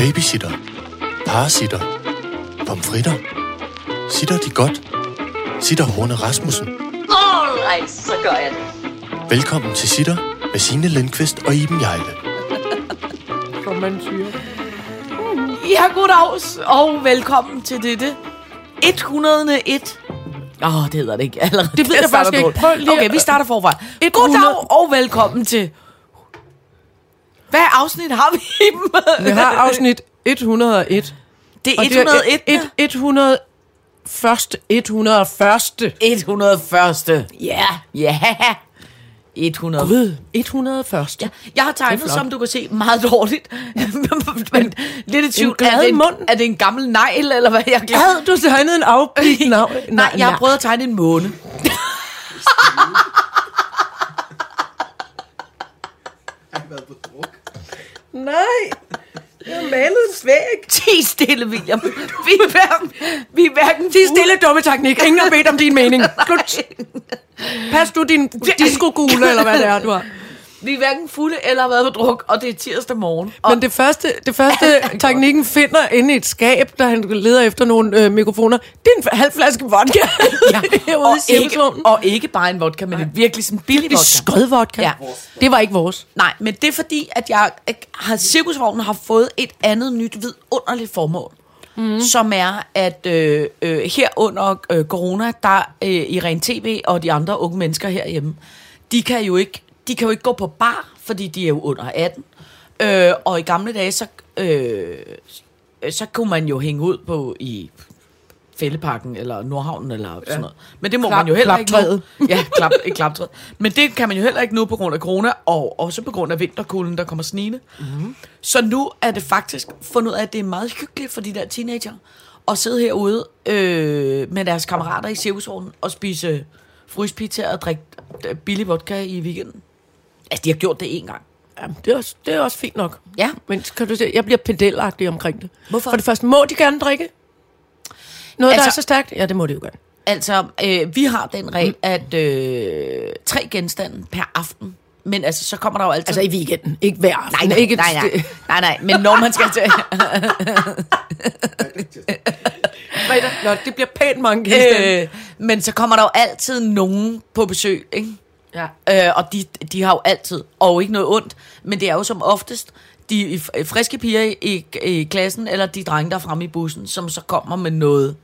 Babysitter. Parasitter. Pomfritter. Sitter de godt? Sitter Horne Rasmussen. Alright, så gør jeg det. Velkommen til Sitter med Signe Lindqvist og Iben Jejle. som man siger. Ja, goddags, og velkommen til dette 101. Åh, oh, det hedder det ikke allerede. Det ved jeg faktisk ikke. Prøv lige Okay, vi starter forfra. 100. Goddag, og velkommen til... Hvad afsnit har vi med? Vi har afsnit 101. Det er og 101. Det er et, 100 første, 101. 101. Ja. Ja. 100. Gud, 101. Ja, jeg har tegnet, som du kan se, meget dårligt. Men lidt i tvivl. glad er, det en, mund. er det en gammel negl, eller hvad jeg? Havde du tegnet en afblik navn? Nej, jeg har prøvet at tegne en måne. Nej, jeg har malet en svæg. Ti stille, William. Vi er hverken, vi er hverken De stille dumme teknik. Ingen har bedt om din mening. Slut. Pas du din diskogule, eller hvad det er, du har. Vi er hverken fulde eller har været på druk, og det er tirsdag morgen. Og Men det første, det første teknikken finder inde i et skab, da han leder efter nogle øh, mikrofoner. Det er en halv flaske vodka. ja, og, ikke, og ikke bare en vodka, men en virkelig sådan billig Det er vodka. Ja. Det var ikke vores. Nej, men det er fordi, at jeg jeg har cirkusvognen har fået et andet nyt vidunderligt formål. Mm. Som er, at øh, øh, her under øh, corona, der øh, i Ren TV og de andre unge mennesker herhjemme, de kan jo ikke, de kan jo ikke gå på bar, fordi de er jo under 18. Øh, og i gamle dage, så, øh, så kunne man jo hænge ud på i Fælleparken eller Nordhavnen eller sådan ja. noget. Men det må Klap- man jo heller ikke nu. Ja, klap, et klaptræet. Men det kan man jo heller ikke nu på grund af corona, og også på grund af vinterkulden, der kommer snigende. Mm. Så nu er det faktisk fundet ud af, at det er meget hyggeligt for de der teenager at sidde herude øh, med deres kammerater i cirkusvognen og spise fryspizza og drikke øh, billig vodka i weekenden. Altså, de har gjort det en gang. Ja, det, er også, det er også fint nok. Ja. Men kan du se, jeg bliver pedelagtig omkring det. Hvorfor? For det første, må de gerne drikke? Noget, altså, der er så stærkt? Ja, det må de jo gerne. Altså, øh, vi har den regel, at øh, tre genstande per aften. Men altså, så kommer der jo altid... Altså i weekenden, ikke hver aften. Nej, nej, ikke nej, nej, nej, nej, men når man skal til... Nå, det bliver pænt mange øh, men så kommer der jo altid nogen på besøg, ikke? Ja. Øh, og de, de har jo altid, og ikke noget ondt, men det er jo som oftest de friske piger i, i, klassen, eller de drenge, der er fremme i bussen, som så kommer med noget,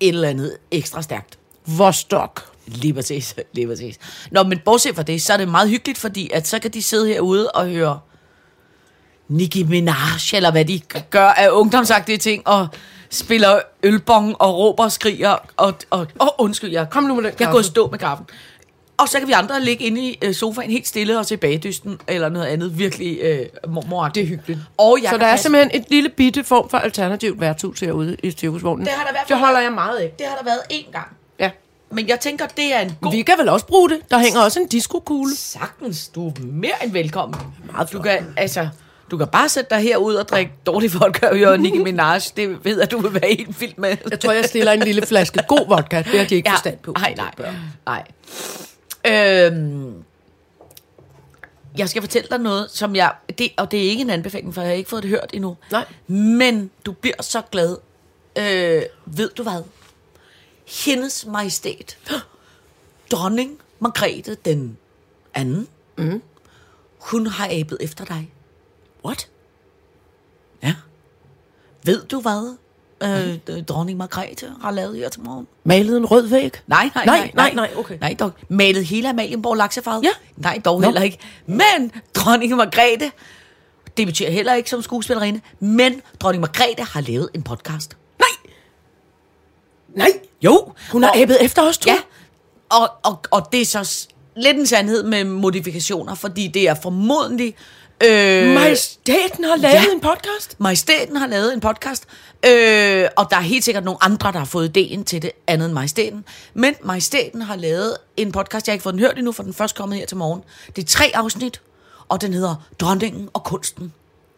et eller andet ekstra stærkt. Vostok. Lige præcis, lige præcis. Nå, men bortset fra det, så er det meget hyggeligt, fordi at så kan de sidde herude og høre Nicki Minaj, eller hvad de gør af ungdomsagtige ting, og spiller ølbong og råber og skriger, og, og, og undskyld, jeg, Kom nu med den jeg går og stå med kaffen. Og så kan vi andre ligge inde i øh, sofaen helt stille og se bagdysten, eller noget andet virkelig øh, mor Det er hyggeligt. Og jeg Så der er passe- simpelthen et lille bitte form for alternativt værtshus herude i cirkusvognen. Det har der i hvert fald det holder jeg meget af. Det har der været én gang. Ja. Men jeg tænker, det er en god Vi kan vel også bruge det. Der hænger også en diskokugle. Sagtens, du er mere end velkommen. Meget du kan, altså, du kan bare sætte dig herud og drikke dårlig vodka og Nicki Minaj. Det ved jeg, du vil være helt vild med. Jeg tror, jeg stiller en lille flaske god vodka. Det har de ikke forstand på. Nej, nej, nej. Øhm, jeg skal fortælle dig noget, som jeg... Det, og det er ikke en anbefaling, for jeg har ikke fået det hørt endnu. Nej. Men du bliver så glad. Øh, ved du hvad? Hendes majestæt, dronning Margrethe den anden, mm. hun har abet efter dig. What? Ja. Ved du hvad? Øh, dronning Margrethe har lavet her til morgen. Malet en rød væg? Nej, nej, Nej, nej, nej, okay. Nej, dog. Malet hele Amalienborg laksefarvet? Ja. Nej, dog Nå. heller ikke. Men dronning Margrethe, det betyder heller ikke som skuespillerinde, men dronning Margrethe har lavet en podcast. Nej! Nej! Jo. Hun har og, abet efter os, to. Ja, og, og, og det er så lidt en sandhed med modifikationer, fordi det er formodentlig... Øh, Majestæten har lavet ja. en podcast? Majestæten har lavet en podcast, øh, og der er helt sikkert nogle andre, der har fået ideen til det, andet end Majestæten. Men Majestæten har lavet en podcast, jeg har ikke fået den hørt endnu, for den først kommet her til morgen. Det er tre afsnit, og den hedder Dronningen og Kunsten.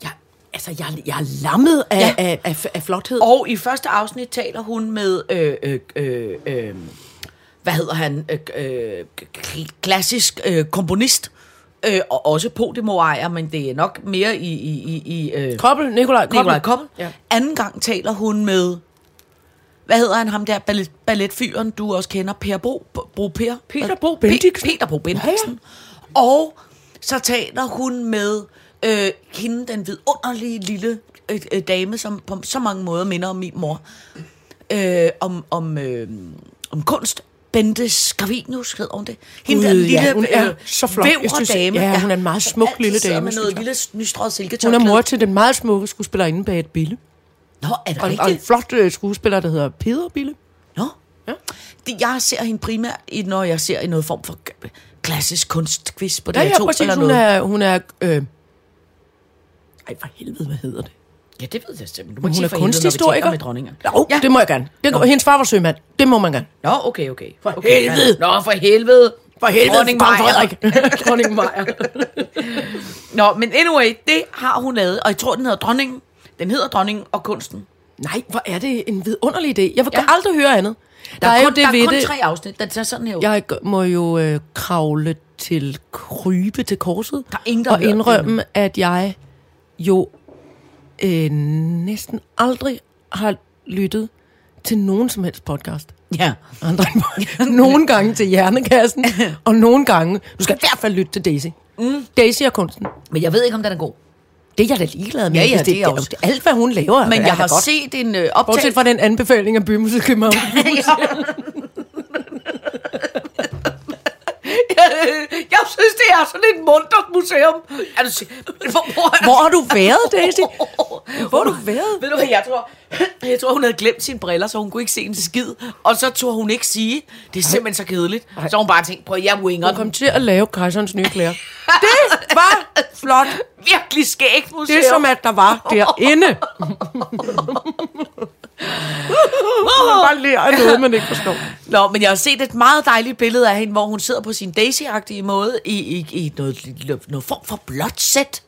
Ja, altså, jeg, jeg er lammet af, Ja. af, af, af flothed. Og i første afsnit taler hun med, øh, øh, øh, øh, hvad hedder han, øh, øh, klassisk øh, komponist, øh, og også Podimo-ejer, men det er nok mere i, i, i, i øh, Koppel, Nikolaj Koppel. Nikolaj Koppel. Ja. Anden gang taler hun med, hvad hedder han, ham der ballet, balletfyren, du også kender, Per Bro, Bro Per? Peter Pe- Bendiksen. Peter Bro Bendiksen. Ja, ja. Og så taler hun med øh, hende, den vidunderlige lille øh, øh, dame, som på så mange måder minder om min mor, øh, om, om, øh, om kunst. Bente Scavinius hedder hun det. Hende der ja, lille hun er øh, så flot. Jeg synes, dame. ja, hun er en meget smuk lille dame, med noget lille nystrøget Hun silketørklæde. er mor til den meget smukke skuespillerinde bag et bille. Nå, er det Og, og en rigtigt? flot øh, skuespiller, der hedder Peder Bille. Nå. Ja. Det, jeg ser hende primært, når jeg ser i noget form for klassisk kunstquiz på Ja, DR2 ja, præcis. eller Hun noget. er... Hun er øh... Ej, for helvede, hvad hedder det? Ja, det ved jeg simpelthen. Du må Hun sige er for kunsthistoriker. med dronningen. Jo, ja. det må jeg gerne. Det, Nå. hendes far var sømand. Det må man gerne. Nå, okay, okay. For okay, helvede. Nå, for helvede. For helvede, Dronning kong Maja. Frederik. Dronning Maja. Nå, men anyway, det har hun lavet, og jeg tror, den hedder Dronningen. Den hedder Dronningen og kunsten. Nej, hvor er det en vidunderlig idé. Jeg vil Ja. aldrig høre andet. Der, er, kun, der er kun det- tre afsnit. Den er sådan her. ud. Jeg må jo øh, kravle til krybe til korset. Der er ingen, der og det indrømme, at jeg jo øh, næsten aldrig har lyttet til nogen som helst podcast. Ja. Andre nogle gange til Hjernekassen, og nogle gange... Du skal i hvert fald lytte til Daisy. Mm. Daisy og kunsten. Men jeg ved ikke, om den er god. Det er jeg da ligeglad med. Ja, ja, hvis det er det, også. det, alt, hvad hun laver, Men er jeg har godt. set en øh, Bortset optagelse. fra den anbefaling af Bymusik København. jeg synes, det er sådan et muntert museum. Er se- hvor, hvor, Hvor har du været, Daisy? Hvor har du været? Ved du hvad, jeg tror, jeg tror, hun havde glemt sine briller, så hun kunne ikke se en skid. Og så turde hun ikke sige, det er simpelthen så kedeligt. Så hun bare tænkte, prøv jeg winger Hun kom til at lave kejserens nye klæder. Det var flot. Virkelig skægt museum. Det som at der var derinde. Man bare lærer af noget, man ikke forstår. Nå, men jeg har set et meget dejligt billede af hende, hvor hun sidder på sin Daisy-agtige måde i, i, i noget, noget form for blåt sæt.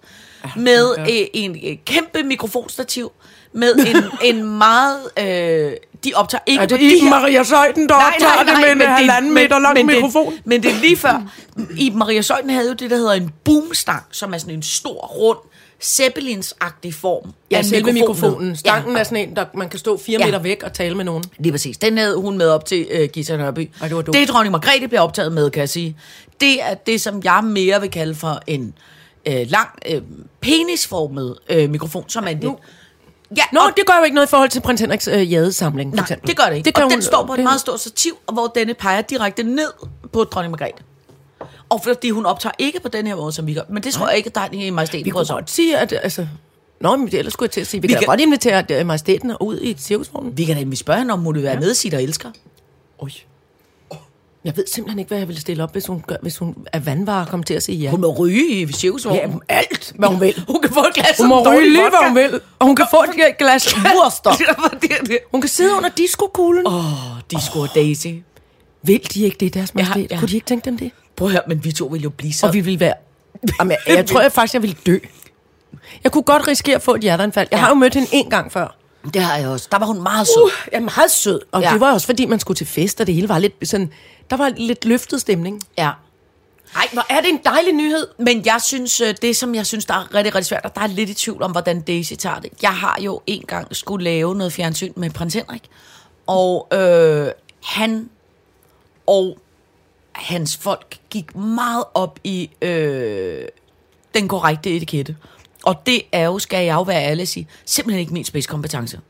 Med øh, en øh, kæmpe mikrofonstativ. Med en, en meget... Øh, de optager ikke Er det på de her- Maria Søjden, der optager det med en men halvanden men- meter lang men mikrofon? Det, men det er lige før. Iben Maria Søjden havde jo det, der hedder en boomstang, som er sådan en stor, rund, Zeppelins-agtig form. Ja, af selve mikrofonen. mikrofonen. Stangen Ja. er sådan en, der man kan stå fire Ja. meter væk og tale med nogen. Lige præcis. Den havde hun med op til uh, Gita Nørby. Ej, det var dumt. det dronning Margrethe bliver optaget med, kan jeg sige. Det er det, som jeg mere vil kalde for en uh, lang, uh, penisformet uh, mikrofon, som er en lidt... Nu- Ja, Nå, og, det gør jo ikke noget i forhold til prins Henriks øh, jadesamling, for nej, eksempel. det gør det ikke. Det gør og den hun- står på et det- meget stort stativ, hvor denne peger direkte ned på dronning Margrethe. Og fordi hun optager ikke på den her måde, som vi gør. Men det tror jeg ikke, at der er i majestæten Vi kunne godt sige, at... Altså, Nå, men det ellers skulle jeg til at sige, vi, vi kan, kan- godt invitere øh, majestæten ud i et cirkusvogn. Vi kan da spørge hende, om hun vil være med, sit og elsker. Oj. Jeg ved simpelthen ikke, hvad jeg ville stille op, hvis hun, gør, hvis hun er vandvarer kom til at sige ja. Hun må ryge i cirkusvognen. Jamen, alt, hvad hun vil. Hun kan få et glas Hun må ryge lige, hvad hun vil. Og hun kan få et glas wurster. er. Hun kan sidde under diskokuglen. Oh. Åh, de skulle Daisy. Vil de ikke det, deres majestæt? ja. Kunne de ikke tænke dem det? Prøv at høre, men vi to vil jo blive så... Og vi vil være... Jamen, jeg, jeg tror jeg faktisk, jeg ville dø. Jeg kunne godt risikere at få et hjerteanfald. Jeg Ja. har jo mødt hende en gang før. Det har jeg også. Der var hun meget sød. Uh, er meget sød. Og Ja. ja. det var også, fordi man skulle til fest, og det hele var lidt sådan... Der var lidt løftet stemning. Ja. Ej, hvor er det en dejlig nyhed. Men jeg synes, øh, det som jeg synes, der er rigtig, rigtig svært, og der er lidt i tvivl om, hvordan Daisy tager det. Jeg har jo engang skulle lave noget fjernsyn med prins Henrik, og øh, han og hans folk gik meget op i øh, den korrekte etikette. Og det er jo, skal jeg jo være ærlig sige, simpelthen ikke min spidskompetence.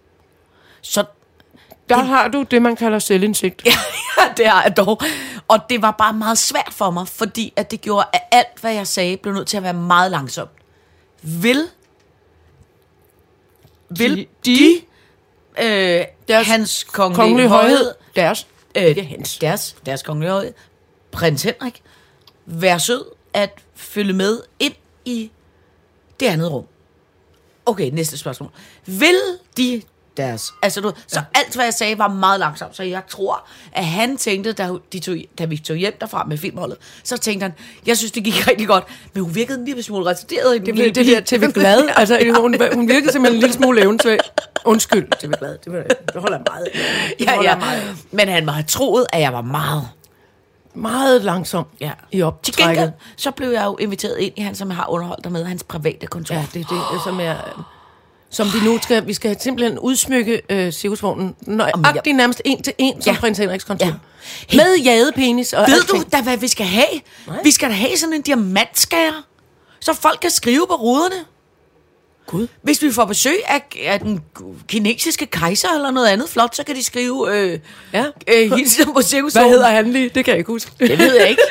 Så Der har du det, man kalder selvindsigt. Ja, ja, det har jeg dog. Og det var bare meget svært for mig, fordi at det gjorde, at alt, hvad jeg sagde, blev nødt til at være meget langsomt. Vil, vil De- de, de- øh, Deres hans kongelige, Kongelig højhed. Deres. øh, Det er hans. deres, deres kongelige højhed, prins Henrik, være sød at følge med ind i det andet rum. Okay, næste spørgsmål. Vil de deres... Altså, du, så alt, hvad jeg sagde, var meget langsomt. Så jeg tror, at han tænkte, da, de tog, da vi tog hjem derfra med filmholdet, så tænkte han, jeg synes, det gik rigtig godt, men hun virkede en lille smule retarderet. Det, det, det der. TV Glad. Altså, hun, hun virkede simpelthen en lille smule eventsvag. Undskyld, TV Glad. Det, var, det holder meget. Det Ja, holder ja. meget. Men han have troet, at jeg var meget meget langsom Ja. i Til optrækket. gengæld, så blev jeg jo inviteret ind i han, som jeg har underholdt dig med, hans private kontor. Ja, det er det, som er... Som vi nu skal, vi skal simpelthen udsmykke øh, cirkusvognen, nøjagtigt nærmest en til en, som Ja. prins Henriks kontor. Ja. Ja. Med jadepenis og Ved alting. du da, hvad vi skal have? Nej. Vi skal da have sådan en diamantskærer, så folk kan skrive på ruderne. Gud. Hvis vi får besøg af, af den kinesiske kejser eller noget andet flot, så kan de skrive øh, Ja. øh, hilsen på cirkus. Hvad hedder han lige? Det kan jeg ikke huske. Det ved jeg ikke.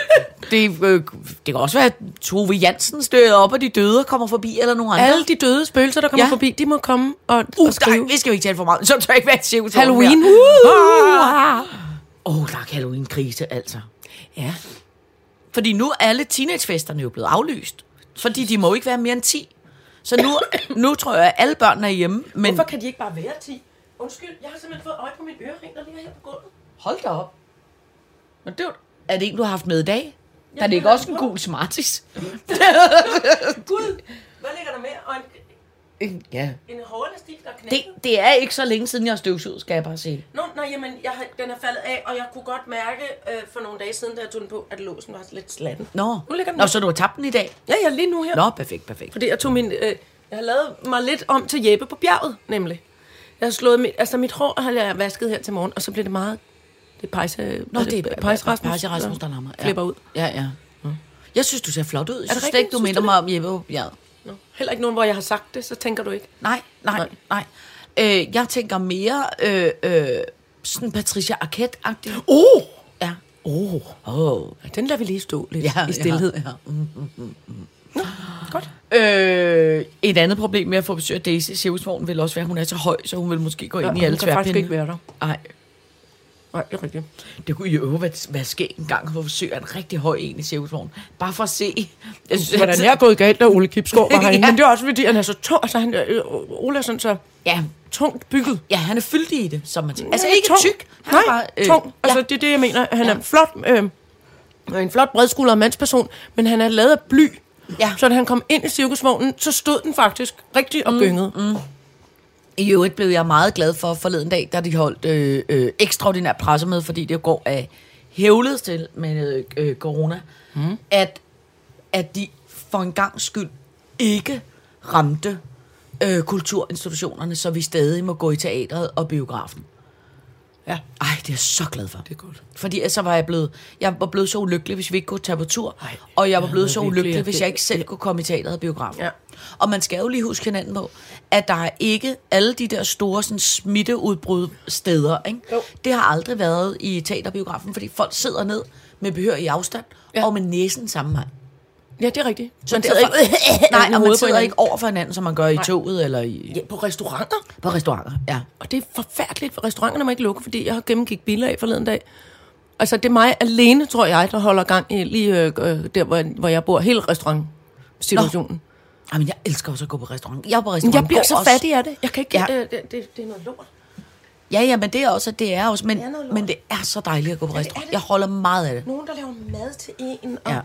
Det, øh, det kan også være, at Tove Jansen støder op, og de døde kommer forbi, eller nogen andre. Alle de døde spøgelser, der kommer Ja. forbi, de må komme og, Uh, og nej, skrive. vi skal jo ikke tale for meget. Så tør jeg ikke være cirkus. Halloween. Åh, Uh! oh, der er Halloween-krise, altså. Ja. Fordi nu er alle teenagefesterne jo blevet aflyst. Fordi de må ikke være mere end 10. Så nu, nu tror jeg, at alle børnene er hjemme. Men Hvorfor kan de ikke bare være 10? Undskyld, jeg har simpelthen fået øje på min ørering, der ligger her på gulvet. hold da op. Men det er, jo- er det en, du har haft med i dag? Der ligger også en gul Smarties. Gud, hvad ligger der mere? Og en, Ja. en hårelastik, der er Det, knækket. det er ikke så længe siden, jeg har støvsuget, skal jeg bare sige. Nå, nej, jamen, jeg har, den er faldet af, og jeg kunne godt mærke øh, for nogle dage siden, da jeg tog den på, at låsen var lidt slatten. Nå, Nu ligger den Nå så du har tabt den i dag? Ja, ja, lige nu her. Nå, perfekt, perfekt. Fordi jeg tog min... Øh, jeg har lavet mig lidt om til Jeppe på bjerget, nemlig. Jeg har slået mit... Altså, mit hår har jeg vasket her til morgen, og så blev det meget... Det er pejse... Nå, det er Pejse Rasmus. Pejse Rasmus, der lammer. Ja. Flipper ud. Ja, ja. Jeg synes, du ser flot ud. Jeg synes rigtigt? ikke, du Synes minder du mig om Jeppe på Nå. Heller ikke nogen, hvor jeg har sagt det, så tænker du ikke. Nej, nej, nej. Nej. Øh, jeg tænker mere øh, øh, sådan Patricia Arquette-agtig. Oh! Ja. Oh! Oh. Den lader vi lige stå lidt Ja, i stillhed. Ja, ja. Mm. Godt. Øh, et andet problem med at få besøg af Daisy cirkusvognen vil også være, at hun er så høj, så hun vil måske gå ind i alle hun kan faktisk ikke tværpinde. være der. Nej, Nej, det er rigtigt. det kunne jo være, være skægt en gang at få besøg af en rigtig høj en i cirkusvognen. Bare for at se. Jeg synes, Hvordan det er gået galt, da Ole Kipsgaard var herinde. Ja. Men det er også fordi, han er så tung. Altså, han, øh, Ole er sådan så Ja, tungt bygget. ja, han er fyldig i det, som man siger. Altså ikke tung. tyk. Han Nej, er bare, øh, tung. Altså, ja. det er det, jeg mener. Han Ja. er flot, øh, en flot bredskuldret mandsperson, men han er lavet af bly. Ja. Så da han kom ind i cirkusvognen, så stod den faktisk rigtig og gyngede. Mm. I øvrigt blev jeg meget glad for forleden dag, da de holdt øh, øh, ekstraordinær pressemøde, fordi det går af hævlet til med øh, corona, mm. at, at de for en gang skyld ikke ramte øh, kulturinstitutionerne, så vi stadig må gå i teatret og biografen. Ja, Ej, det er jeg så glad for. det er godt. Fordi så var jeg blevet, jeg var blevet så ulykkelig, hvis vi ikke kunne tage på tur. Ej, og jeg var blevet så virkelig- ulykkelig, hvis jeg ikke selv kunne komme i teateret og biografen. Ja. Og man skal jo lige huske hinanden på, at der er ikke alle de der store sådan, smitteudbrud steder. Ikke? Jo. Det har aldrig været i teaterbiografen, fordi folk sidder ned med behørig afstand Ja. ja. og med næsen samme vej. Ja, det er rigtigt. Så Man derfor, sidder ikke nej, og man sidder ikke over for hinanden, som man gør i Nej. toget eller i, Ja, på restauranter. på restauranter. Ja. Og det er forfærdeligt, for restauranterne må ikke lukke, fordi jeg har gennemgik biler af forleden dag. Altså, det er mig alene, tror jeg, der holder gang i lige øh, øh, der, hvor, hvor jeg bor. Hele restaurantsituationen. Jamen, jeg elsker også at gå på restaurant. Jeg er på Men restaurant. jeg bliver så også- fattig af det. Jeg kan ikke... Ja. Ja. Øh, det, det, det er noget lort. Ja, ja, men det er også, det er også, men, Det er men det er så dejligt at gå på det er restaurant. det. Jeg holder meget af det. Nogen, der laver mad til en. Og, Ja.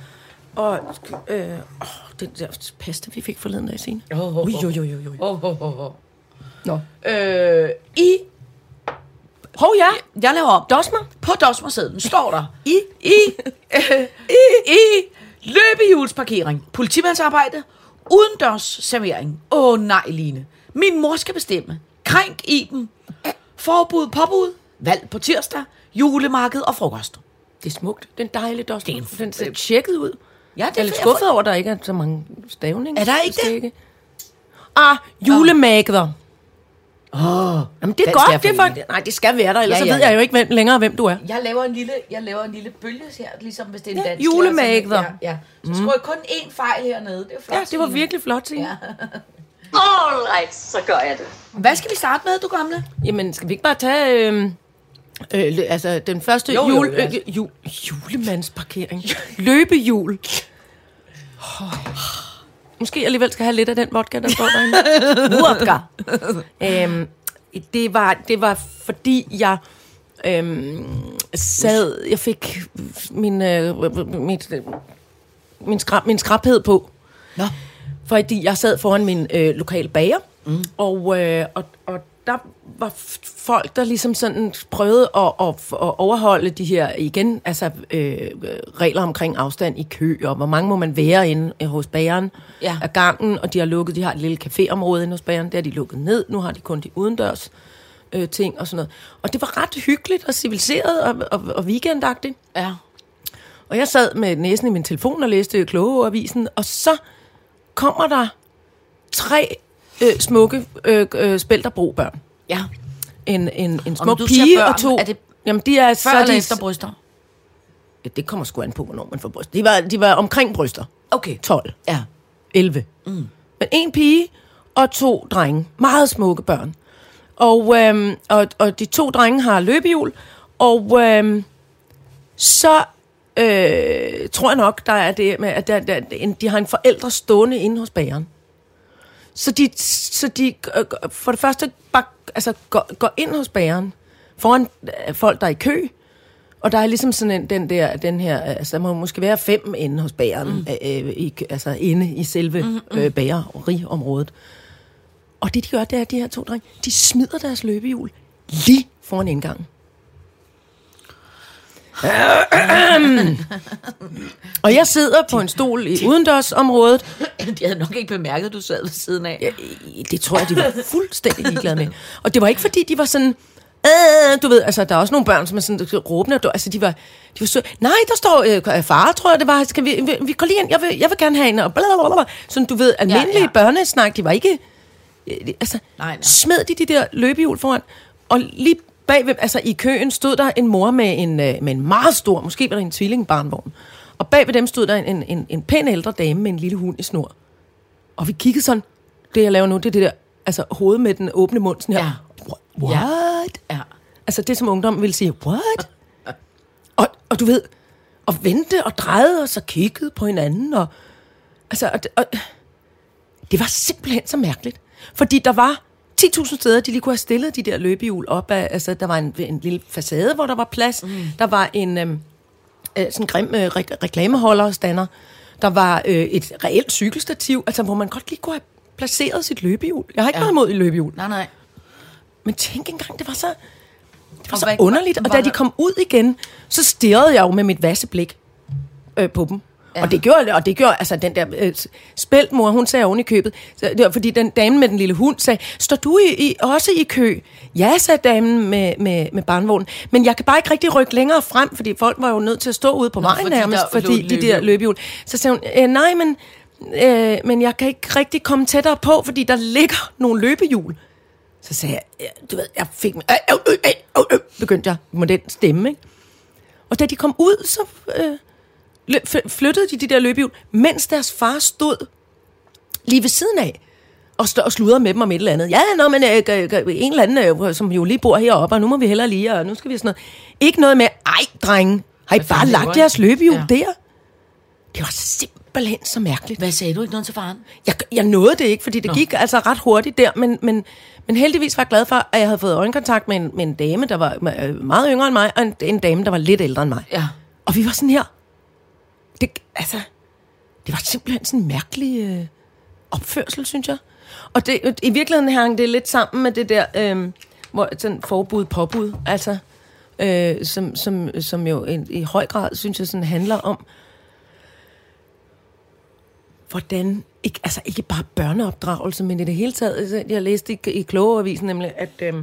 Og øh, åh, det der pasta, vi fik forleden dag, Signe. Oh, oh, Ui, jo, jo, jo, jo. Oh, oh, oh, oh. Nå. Øh, I, Hov, ja. jeg laver om. Dosmer. På dosmersedlen står der, i, i, øh, i, i løbehjulsparkering, politimandsarbejde, udendørs servering. Åh oh, nej, Line. Min mor skal bestemme. Krænk i dem. Forbud, påbud, valg på tirsdag, julemarked og frokost. Det er smukt. Den dejlige dosmer. Det er en- Den ser tjekket ud. Ja, det Jeg er lidt skuffet over, at der ikke er så mange stavninger. Er der ikke det? Ah, julemagder. Åh, Jamen, det er godt. Det er faktisk... Nej, det skal være der, ellers Ja, ja, ja, så ved jeg jo ikke hvem, længere, hvem du er. Jeg laver en lille, jeg laver en lille bølge her, ligesom hvis det er en Ja, dansk. julemagder. Ja, ja. Så skrev jeg kun én fejl hernede. Det er flot. Ja, det var Signe. virkelig flot, Signe. Ja. Ja. All right, så gør jeg det. Hvad skal vi starte med, du gamle? Jamen, skal vi ikke bare tage... Øh, øh, altså, den første Jo, jo, jul, lad os. øh, jul, julemandsparkering. Løbehjul. Oh. Måske alligevel skal have lidt af den vodka, der står derinde. Vodka. øhm, det, var, det var fordi, jeg øhm, sad... Jeg fik min, øh, mit, øh, min, skrab, min skrabhed på. Nå. Fordi jeg sad foran min øh, lokale bager, mm. og, øh, og, og der var folk, der ligesom sådan prøvede at, at, at overholde de her, igen, altså øh, regler omkring afstand i kø, og hvor mange må man være inde øh, hos bageren Ja. af gangen, og de har lukket, de har et lille caféområde inde hos bageren, der har de lukket ned, nu har de kun de udendørs øh, ting og sådan noget. Og det var ret hyggeligt og civiliseret og, og, og weekendagtigt. Ja. Og jeg sad med næsen i min telefon og læste Klogeavisen, og så kommer der tre øh, smukke øh, øh, spælterbro-børn. Ja. En, en, en smuk siger pige børn, og to... er det jamen, de er, Før så er eller de, efter bryster? Ja, det kommer sgu an på, hvornår man får bryster. De var, de var omkring bryster. Okay. 12, Ja. 11. Mm. Men en pige og to drenge. Meget smukke børn. Og, øhm, og, og de to drenge har løbehjul. Og øhm, så øh, tror jeg nok, der er det med, at der, der, de har en forældre stående inde hos bageren. Så de, så de øh, for det første bare, altså, går, går ind hos bageren foran øh, folk, der er i kø. Og der er ligesom sådan en, den der, den her, altså der må måske være fem inde hos bageren, mm. øh, i, altså inde i selve mm, mm. Øh, bageriområdet. Og det de gør, det er, at de her to drenge, de smider deres løbehjul lige foran indgangen. Og jeg sidder på en stol i udendørsområdet. De havde nok ikke bemærket, at du sad ved siden af. Ja, det tror jeg, de var fuldstændig ligeglade med. Og det var ikke, fordi de var sådan... Øh, du ved, altså, der er også nogle børn, som er sådan råbende. Du, altså, de var, de var søde. Nej, der står øh, far, tror jeg, det var. Skal vi, vi, vi går lige ind. Jeg vil, jeg vil gerne have en. Og blablabla. Sådan, du ved, almindelige ja, ja. børnesnak. De var ikke... øh, Altså, Nej, nej. smed de de der løbehjul foran. Og lige bagved, altså i køen, stod der en mor med en, øh, med en meget stor, måske var der en tvillingbarnvogn. Og bagved dem stod der en, en, en, pæn ældre dame med en lille hund i snor. Og vi kiggede sådan, det jeg laver nu, det er det der, altså hovedet med den åbne mund, sådan her. Ja. Wha- What? Ja. Altså det, som ungdommen vil sige, what? og, og du ved, og vente og drejede og så kiggede på hinanden, og, altså, og, og, det var simpelthen så mærkeligt. Fordi der var 10.000 steder, de lige kunne have stillet de der løbehjul op af, altså der var en, en lille facade, hvor der var plads, mm. der var en øhm, øh, sådan grim øh, re- reklameholderstander, der var øh, et reelt cykelstativ, altså hvor man godt lige kunne have placeret sit løbehjul. Jeg har ikke Ja. noget imod et løbehjul. Nej, nej. Men tænk engang, det var så, det var Og så hvad- underligt. Og var da de kom ud igen, så stirrede jeg jo med mit vasseblik øh, på dem. Ja. Og det gjorde, og det gjorde altså den der øh, spæltmor, hun sagde oven i købet, så det var, fordi den dame med den lille hund sagde, står du i, i, også i kø? Ja, sagde damen med, med, med barnvognen, men jeg kan bare ikke rigtig rykke længere frem, fordi folk var jo nødt til at stå ude på vejen fordi nærmest, der fordi lå de der løbehjul. Så sagde hun, øh, nej, men, øh, men jeg kan ikke rigtig komme tættere på, fordi der ligger nogle løbehjul. Så sagde jeg, ja, du ved, jeg fik mig, øh, øh, øh, øh, øh, begyndte jeg med den stemme, ikke? Og da de kom ud, så øh, flyttede de de der løbehjul, mens deres far stod lige ved siden af, og, stod og sludrede med dem om et eller andet. Ja, nå, men øh, øh, en eller anden, øh, som jo lige bor heroppe, og nu må vi hellere lige, og nu skal vi sådan noget. Ikke noget med, ej, drenge, har I Hvad bare lagt jeres løbehjul Ja. der? Det var simpelthen så mærkeligt. Hvad sagde du ikke noget til faren? Jeg, jeg nåede det ikke, fordi det Nå. Nå. gik altså ret hurtigt der, men, men, men heldigvis var jeg glad for, at jeg havde fået øjenkontakt med en, med en dame, der var øh, meget yngre end mig, og en, en dame, der var lidt ældre end mig. Ja. Og vi var sådan her. Det, altså, det var simpelthen sådan en mærkelig øh, opførsel, synes jeg. Og det, øh, i virkeligheden hang det lidt sammen med det der øh, hvor, sådan forbud, påbud, altså, øh, som, som, som jo i, i høj grad, synes jeg, sådan handler om, hvordan, ikke, altså ikke bare børneopdragelse, men i det hele taget, altså, jeg læste i, i Klogeavisen nemlig, at, øh,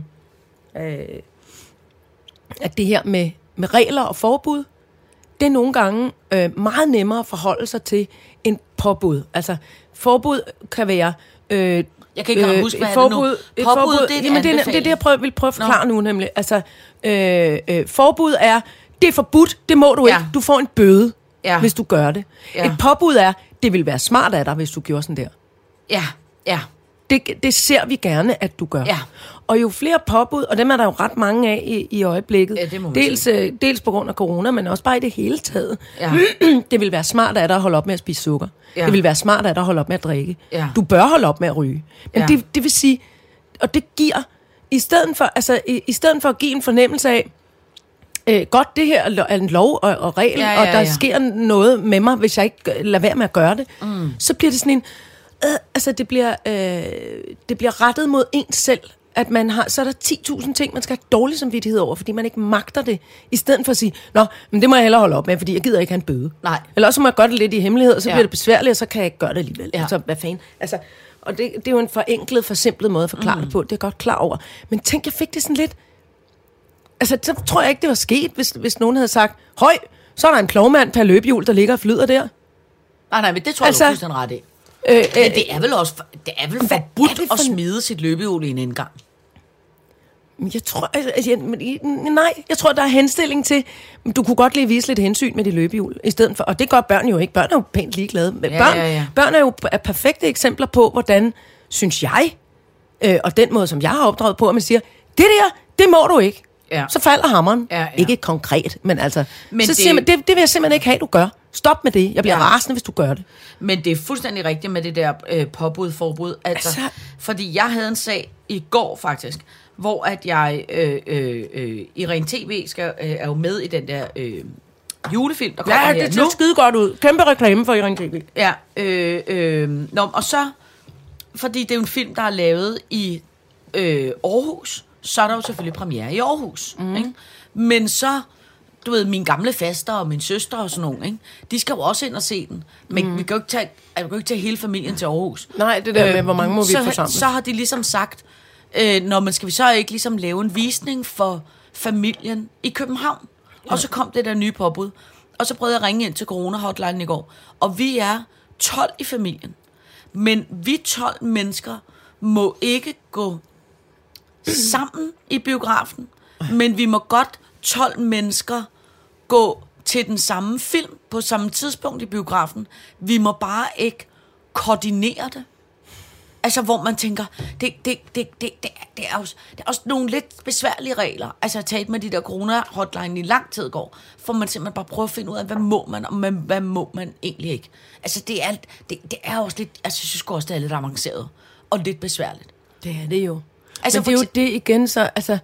øh, at det her med, med regler og forbud, det er nogle gange øh, meget nemmere at forholde sig til end påbud. Altså, forbud kan være... Øh, Jeg kan ikke engang huske, hvad et er det nu? forbud, et Påbud, forbud, det er en jamen, det, er, det er det, jeg prøver, vil prøve at forklare nu, nemlig. Altså, øh, øh, forbud er, det er forbudt, det må du Ja. ikke. Du får en bøde, Ja. hvis du gør det. Ja. Et påbud er, det vil være smart af dig, hvis du gjorde sådan der. Ja, ja. Det, det ser vi gerne, at du gør. Ja. Og jo flere påbud, og dem er der jo ret mange af i, i øjeblikket, Ja, det dels, øh, dels på grund af corona, men også bare i det hele taget. Ja. det vil være smart af dig at holde op med at spise sukker. Ja. Det vil være smart af dig at holde op med at drikke. Ja. Du bør holde op med at ryge. Men Ja. det, det vil sige, og det giver, i stedet for, altså, i, i stedet for at give en fornemmelse af, øh, godt, det her er en lov og, og regel, Ja, ja, ja, og der ja. sker noget med mig, hvis jeg ikke lader være med at gøre det, mm. så bliver det sådan en, øh, altså det bliver, øh, det bliver rettet mod en selv, at man har, så er der 10.000 ting, man skal have dårlig samvittighed over, fordi man ikke magter det, i stedet for at sige, nå, men det må jeg hellere holde op med, fordi jeg gider ikke have en bøde. Nej. Eller også må jeg gøre det lidt i hemmelighed, og så Ja. bliver det besværligt, og så kan jeg ikke gøre det alligevel. Ja. Altså, hvad fanden? Altså, og det, det er jo en forenklet, forsimplet måde at forklare mm. det på, det er jeg godt klar over. Men tænk, jeg fik det sådan lidt... Altså, så tror jeg ikke, det var sket, hvis, hvis nogen havde sagt, høj, så er der en plovmand per løbehjul, der ligger og flyder der. Nej, nej, men det tror jeg, Altså, du er fuldstændig ret i. Øh, Men det er vel også det er vel forbudt er det at for en- smide sit løbehjul i en indgang. Jeg tror, altså, jeg, men i- nej, jeg tror, der er henstilling til, du kunne godt lige vise lidt hensyn med de løbehjul, i stedet for, og det gør børn jo ikke. Børn er jo pænt ligeglade. Men Ja, børn, ja, ja. børn er jo er perfekte eksempler på, hvordan, synes jeg, øh, og den måde, som jeg har opdraget på, at man siger, det der, det må du ikke. Ja. Så falder hammeren. Ja, ja. Ikke konkret, men altså, Men så det- siger man, det, det vil jeg simpelthen ikke have, du gør. Stop med det. Jeg bliver Ja. rasende, hvis du gør det. Men det er fuldstændig rigtigt med det der øh, påbud, forbud. Altså, altså, Altså- fordi jeg havde en sag i går faktisk, hvor at jeg, øh, øh, øh, Irene TV skal, øh, er jo med i den der øh, julefilm, der kommer Ja, her det nu. ser skide godt ud. Kæmpe reklame for Irene TV. Ja, øh, øh, nå, og så, fordi det er jo en film, der er lavet i øh, Aarhus, så er der jo selvfølgelig premiere i Aarhus. Mm. Ikke? Men så, du ved, mine gamle faster og min søster og sådan nogle, ikke? de skal jo også ind og se den. Men mm. vi kan jo ikke tage, altså, vi kan jo ikke tage hele familien til Aarhus. Nej, det der med, hvor mange må vi så, få sammen. Så har de ligesom sagt, øh, når man skal vi så ikke ligesom lave en visning for familien i København? Ja. Og så kom det der nye påbud. Og så prøvede jeg at ringe ind til corona-hotline i går. Og vi er 12 i familien. Men vi 12 mennesker må ikke gå sammen i biografen, men vi må godt 12 mennesker gå til den samme film på samme tidspunkt i biografen. Vi må bare ikke koordinere det. Altså, hvor man tænker, det, det, det, det, det, er- det, er, også, det er også nogle lidt besværlige regler. Altså, at tale med de der corona-hotline i lang tid går, for man simpelthen bare prøver at finde ud af, hvad må man, og hvad, hvad må man egentlig ikke. Altså, det er, det, det er også lidt, altså, jeg synes også, det er lidt avanceret, og lidt besværligt. Det er det jo. Altså, Men det er jo det igen, så altså,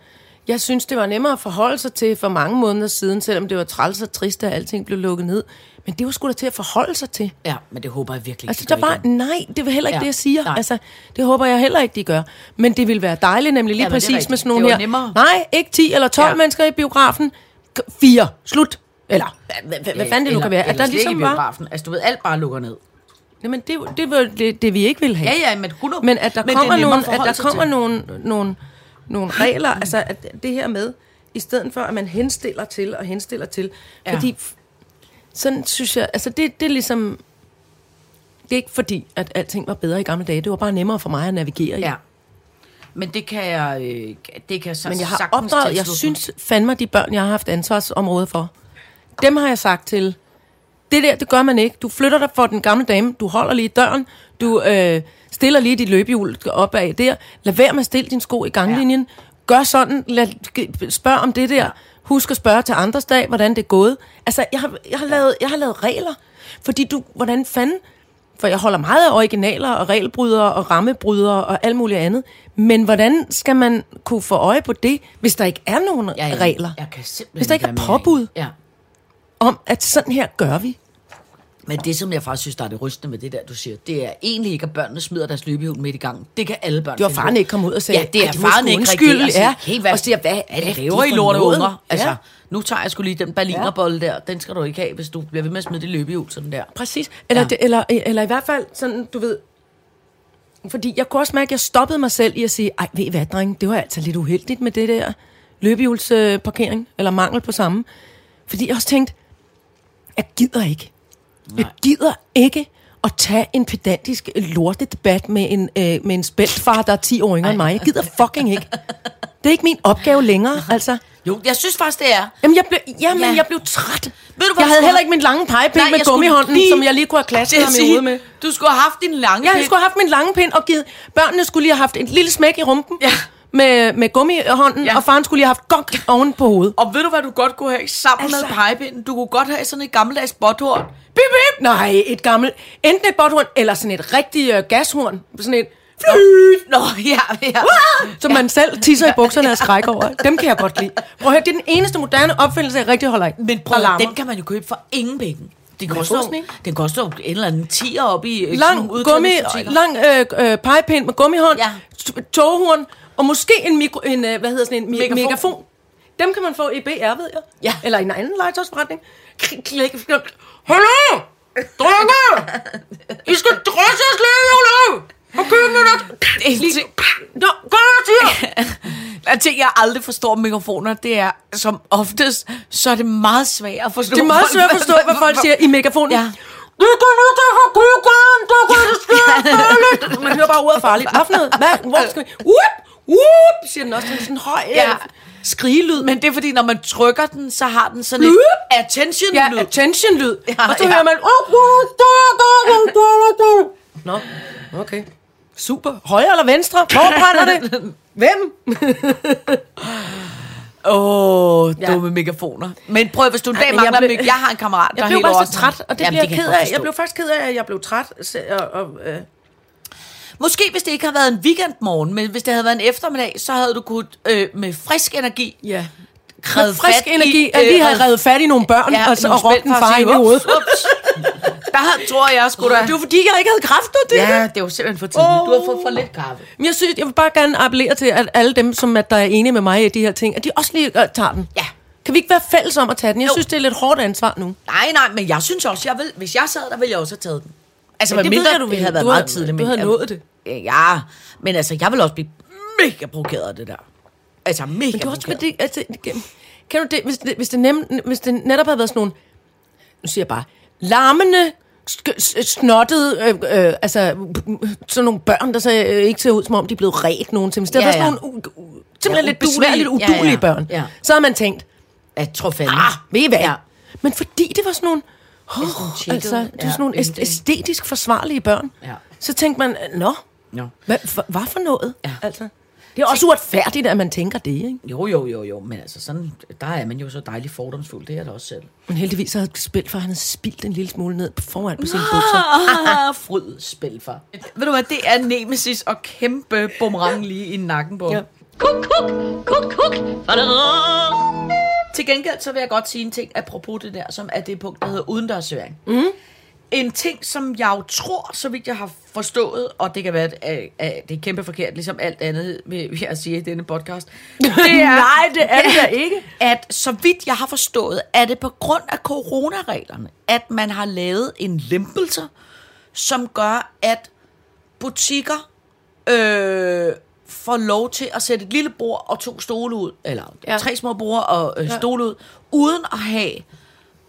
jeg synes, det var nemmere at forholde sig til for mange måneder siden, selvom det var træls og trist, at alting blev lukket ned. Men det var sgu da til at forholde sig til. Ja, men det håber jeg virkelig Altså, ikke, der de gør var, igen. nej, det var heller ikke Ja, det, jeg siger. nej. Altså, det håber jeg heller ikke, de gør. Men det ville være dejligt, nemlig lige Ja, præcis med sådan nogle her. nemmere. Nej, ikke 10 eller 12 Ja. mennesker i biografen. Fire. Slut. Eller, hvad, fanden det nu kan være. At der ligesom var... Altså, du ved, alt bare lukker ned. Jamen, det, det var det, det, vi ikke ville have. Ja, ja, men 100 Men at der men er kommer, nogle, at der kommer nogle, nogle, nogle regler, altså at det her med, i stedet for at man henstiller til og henstiller til, Ja. fordi sådan synes jeg, altså det, det er ligesom, det er ikke fordi, at alting var bedre i gamle dage, det var bare nemmere for mig at navigere i. Ja. Men det kan jeg, øh, det kan jeg så Men jeg har opdraget, jeg synes fandme, de børn, jeg har haft ansvarsområde for, dem har jeg sagt til, det der, det gør man ikke. Du flytter dig for den gamle dame, du holder lige døren, du øh, stiller lige dit løbehjul op af der, lad være med at stille din sko i ganglinjen, gør sådan, lad, spørg om det der, husk at spørge til andres dag, hvordan det er gået. Altså, jeg har, jeg har, lavet, jeg har lavet regler, fordi du, hvordan fanden, for jeg holder meget af originaler og regelbrydere og rammebrydere og alt muligt andet. Men hvordan skal man kunne få øje på det, hvis der ikke er nogen Ja, ja. regler? Jeg kan simpelthen Hvis der ikke er påbud. Ja. Om, at sådan her gør vi. Men det, som jeg faktisk synes, der er det rystende med det der, du siger, det er egentlig ikke, at børnene smider deres løbehjul midt i gangen. Det kan alle børn Det var faren ikke kommet ud og sagde, Ja, det er "Ej, de må faren ikke undskylde." reagere og sige, Ja. hey, hvad, Og siger, hvad er det laver I lorte unger? Altså, Ja. nu tager jeg skulle lige den berlinerbolle der, den skal du ikke have, hvis du bliver ved med at smide det løbehjul sådan der. Præcis. Eller, ja. det, eller, eller i hvert fald sådan, du ved... Fordi jeg kunne også mærke, at jeg stoppede mig selv i at sige, ej, ved I hvad, dreng, det var altså lidt uheldigt med det der løbehjulsparkering, eller mangel på samme. Fordi jeg også tænkte, jeg gider ikke. Jeg gider ikke at tage en pedantisk lortedebat med en, øh, med en spæltfar, der er 10 år yngre end mig. Jeg gider fucking ikke. Det er ikke min opgave længere, altså. Jo, jeg synes faktisk, det er. Jamen, jeg blev, jamen, Ja. jeg blev træt. Ved du, hvad jeg havde skulle heller ikke min lange pegepind Nej, med jeg gummihånden, lige- som jeg lige kunne have klasket ham i med. Du skulle have haft din lange Ja, jeg pind. skulle have haft min lange pind og givet... Børnene skulle lige have haft en lille smæk i rumpen Ja. Med, med gummihånden, Ja. og faren skulle lige have haft gok oven på hovedet. Og ved du, hvad du godt kunne have sammen altså... Med pegepinden? Du kunne godt have sådan et gammeldags botthorn. Bip, bip! Nej, et gammelt... Enten et botthorn, eller sådan et rigtigt øh, gashorn. Sådan et... Nå, ja, ja. Som man selv tisser i bukserne og skræk over. Dem kan jeg godt lide. Prøv at høre, det er den eneste moderne opfindelse, jeg rigtig holder af. Men prøv, den kan man jo købe for ingen penge. Den koster, sådan en? den koster jo en eller anden tiger op i øh, lang gummi, lang øh, øh, pegepind med gummihånd, ja. toghorn Og måske en, mikro, en øh, hvad hedder sådan en Megafon. megafon. Dem kan man få i BR, ved jeg. Ja. Eller i en anden legetøjsforretning. Hallo! Drenge! I skal drosses lige, hallo! Og køb med dig. En ting, Nå, gør til ting, jeg aldrig forstår med mikrofoner, det er, som oftest, så er det meget svært at forstå. Det er meget svært at forstå, hvad folk siger i megafonen. Ja. Vi går nu til for kukken, der går det sker farligt. Man hører bare ordet farligt. Hvad for noget? Hvad? Hvor skal vi? Whoop! Whoop! Siger den også. Den er sådan høj Ja. ja. skrigelyd. Men det er fordi, når man trykker den, så har den sådan et Whoop! attention Ja, lyd. attention-lyd. Ja, Ja, og så ja. ja. hører man... Nå, okay. Super. Højre eller venstre? Hvor brænder det? Hvem? Åh, oh, Ja. dumme megafoner. Men prøv, hvis du en dag jeg mangler blev- mig, jeg har en kammerat, der Jeg blev helt bare så træt, og det Jamen, bliver jeg ked af. Jeg blev faktisk ked af, at jeg blev træt. Og, og, øh, Måske hvis det ikke havde været en weekendmorgen, men hvis det havde været en eftermiddag, så havde du kunnet øh, med frisk energi ja. Med frisk fat i, energi, at vi øh, har revet fat i nogle børn ja, og, nogle og råbt en far i hovedet. Der tror jeg sgu da... Det var fordi, jeg ikke havde kræfter til det. Ja, det var simpelthen for tidligt. Du har fået for lidt kaffe. Men jeg synes, jeg vil bare gerne appellere til, at alle dem, som at der er enige med mig i de her ting, at de også lige øh, tager den. Ja. Kan vi ikke være fælles om at tage den? Jeg Jo. synes, det er lidt hårdt ansvar nu. Nej, nej, men jeg synes også, jeg vil, hvis jeg sad der, ville jeg også have taget den. Altså, ja, det mindre, ved jeg, du det vil. havde været Du meget har- tidligt. du havde nået det. Ja, men altså, jeg vil også blive mega provokeret af det der. Altså, mega Men det er også provokeret. fordi, altså, kan du det, hvis det, hvis det, nem, hvis det netop havde været sådan nogle, nu siger jeg bare, larmende, snottede, øh, øh, altså sådan nogle børn, der så øh, ikke ser ud, som om de er blevet ret nogen til. Hvis det Ja, ja, var sådan nogle u- u- simpelthen Ja, lidt besværligt udulige Ja, ja. børn, Ja. så havde man tænkt, Jeg tror fandme. ah, ved I hvad? Ja. Men fordi det var sådan nogle, oh, altså, det ja, sådan nogle æst- bindte. æstetisk forsvarlige børn, Ja. så tænkte man, nå, Ja. hvad, hvad, for noget? Ja. Altså, det er også uretfærdigt, at man tænker det, ikke? Jo, jo, jo, jo, men altså sådan, der er man jo så dejligt fordomsfuld, det er der også selv. Men heldigvis havde spil, for han havde spildt en lille smule ned på foran på sine bukser. Ah, fryd spil for. Ved du hvad, det er Nemesis og kæmpe boomerang lige i nakken på. Ja. Kuk, kuk, kuk, kuk. Til gengæld så vil jeg godt sige en ting, apropos det der, som er det punkt, der hedder udendørsservering. Mm. En ting, som jeg jo tror, så vidt jeg har forstået, og det kan være, at, at det er kæmpe forkert, ligesom alt andet, jeg sige i denne podcast. Det er, Nej, det er det ikke. At så vidt jeg har forstået, er det på grund af coronareglerne, at man har lavet en lempelse, som gør, at butikker øh, får lov til at sætte et lille bord og to stole ud, eller ja. Tre små bord og øh, Ja. stole ud, uden at have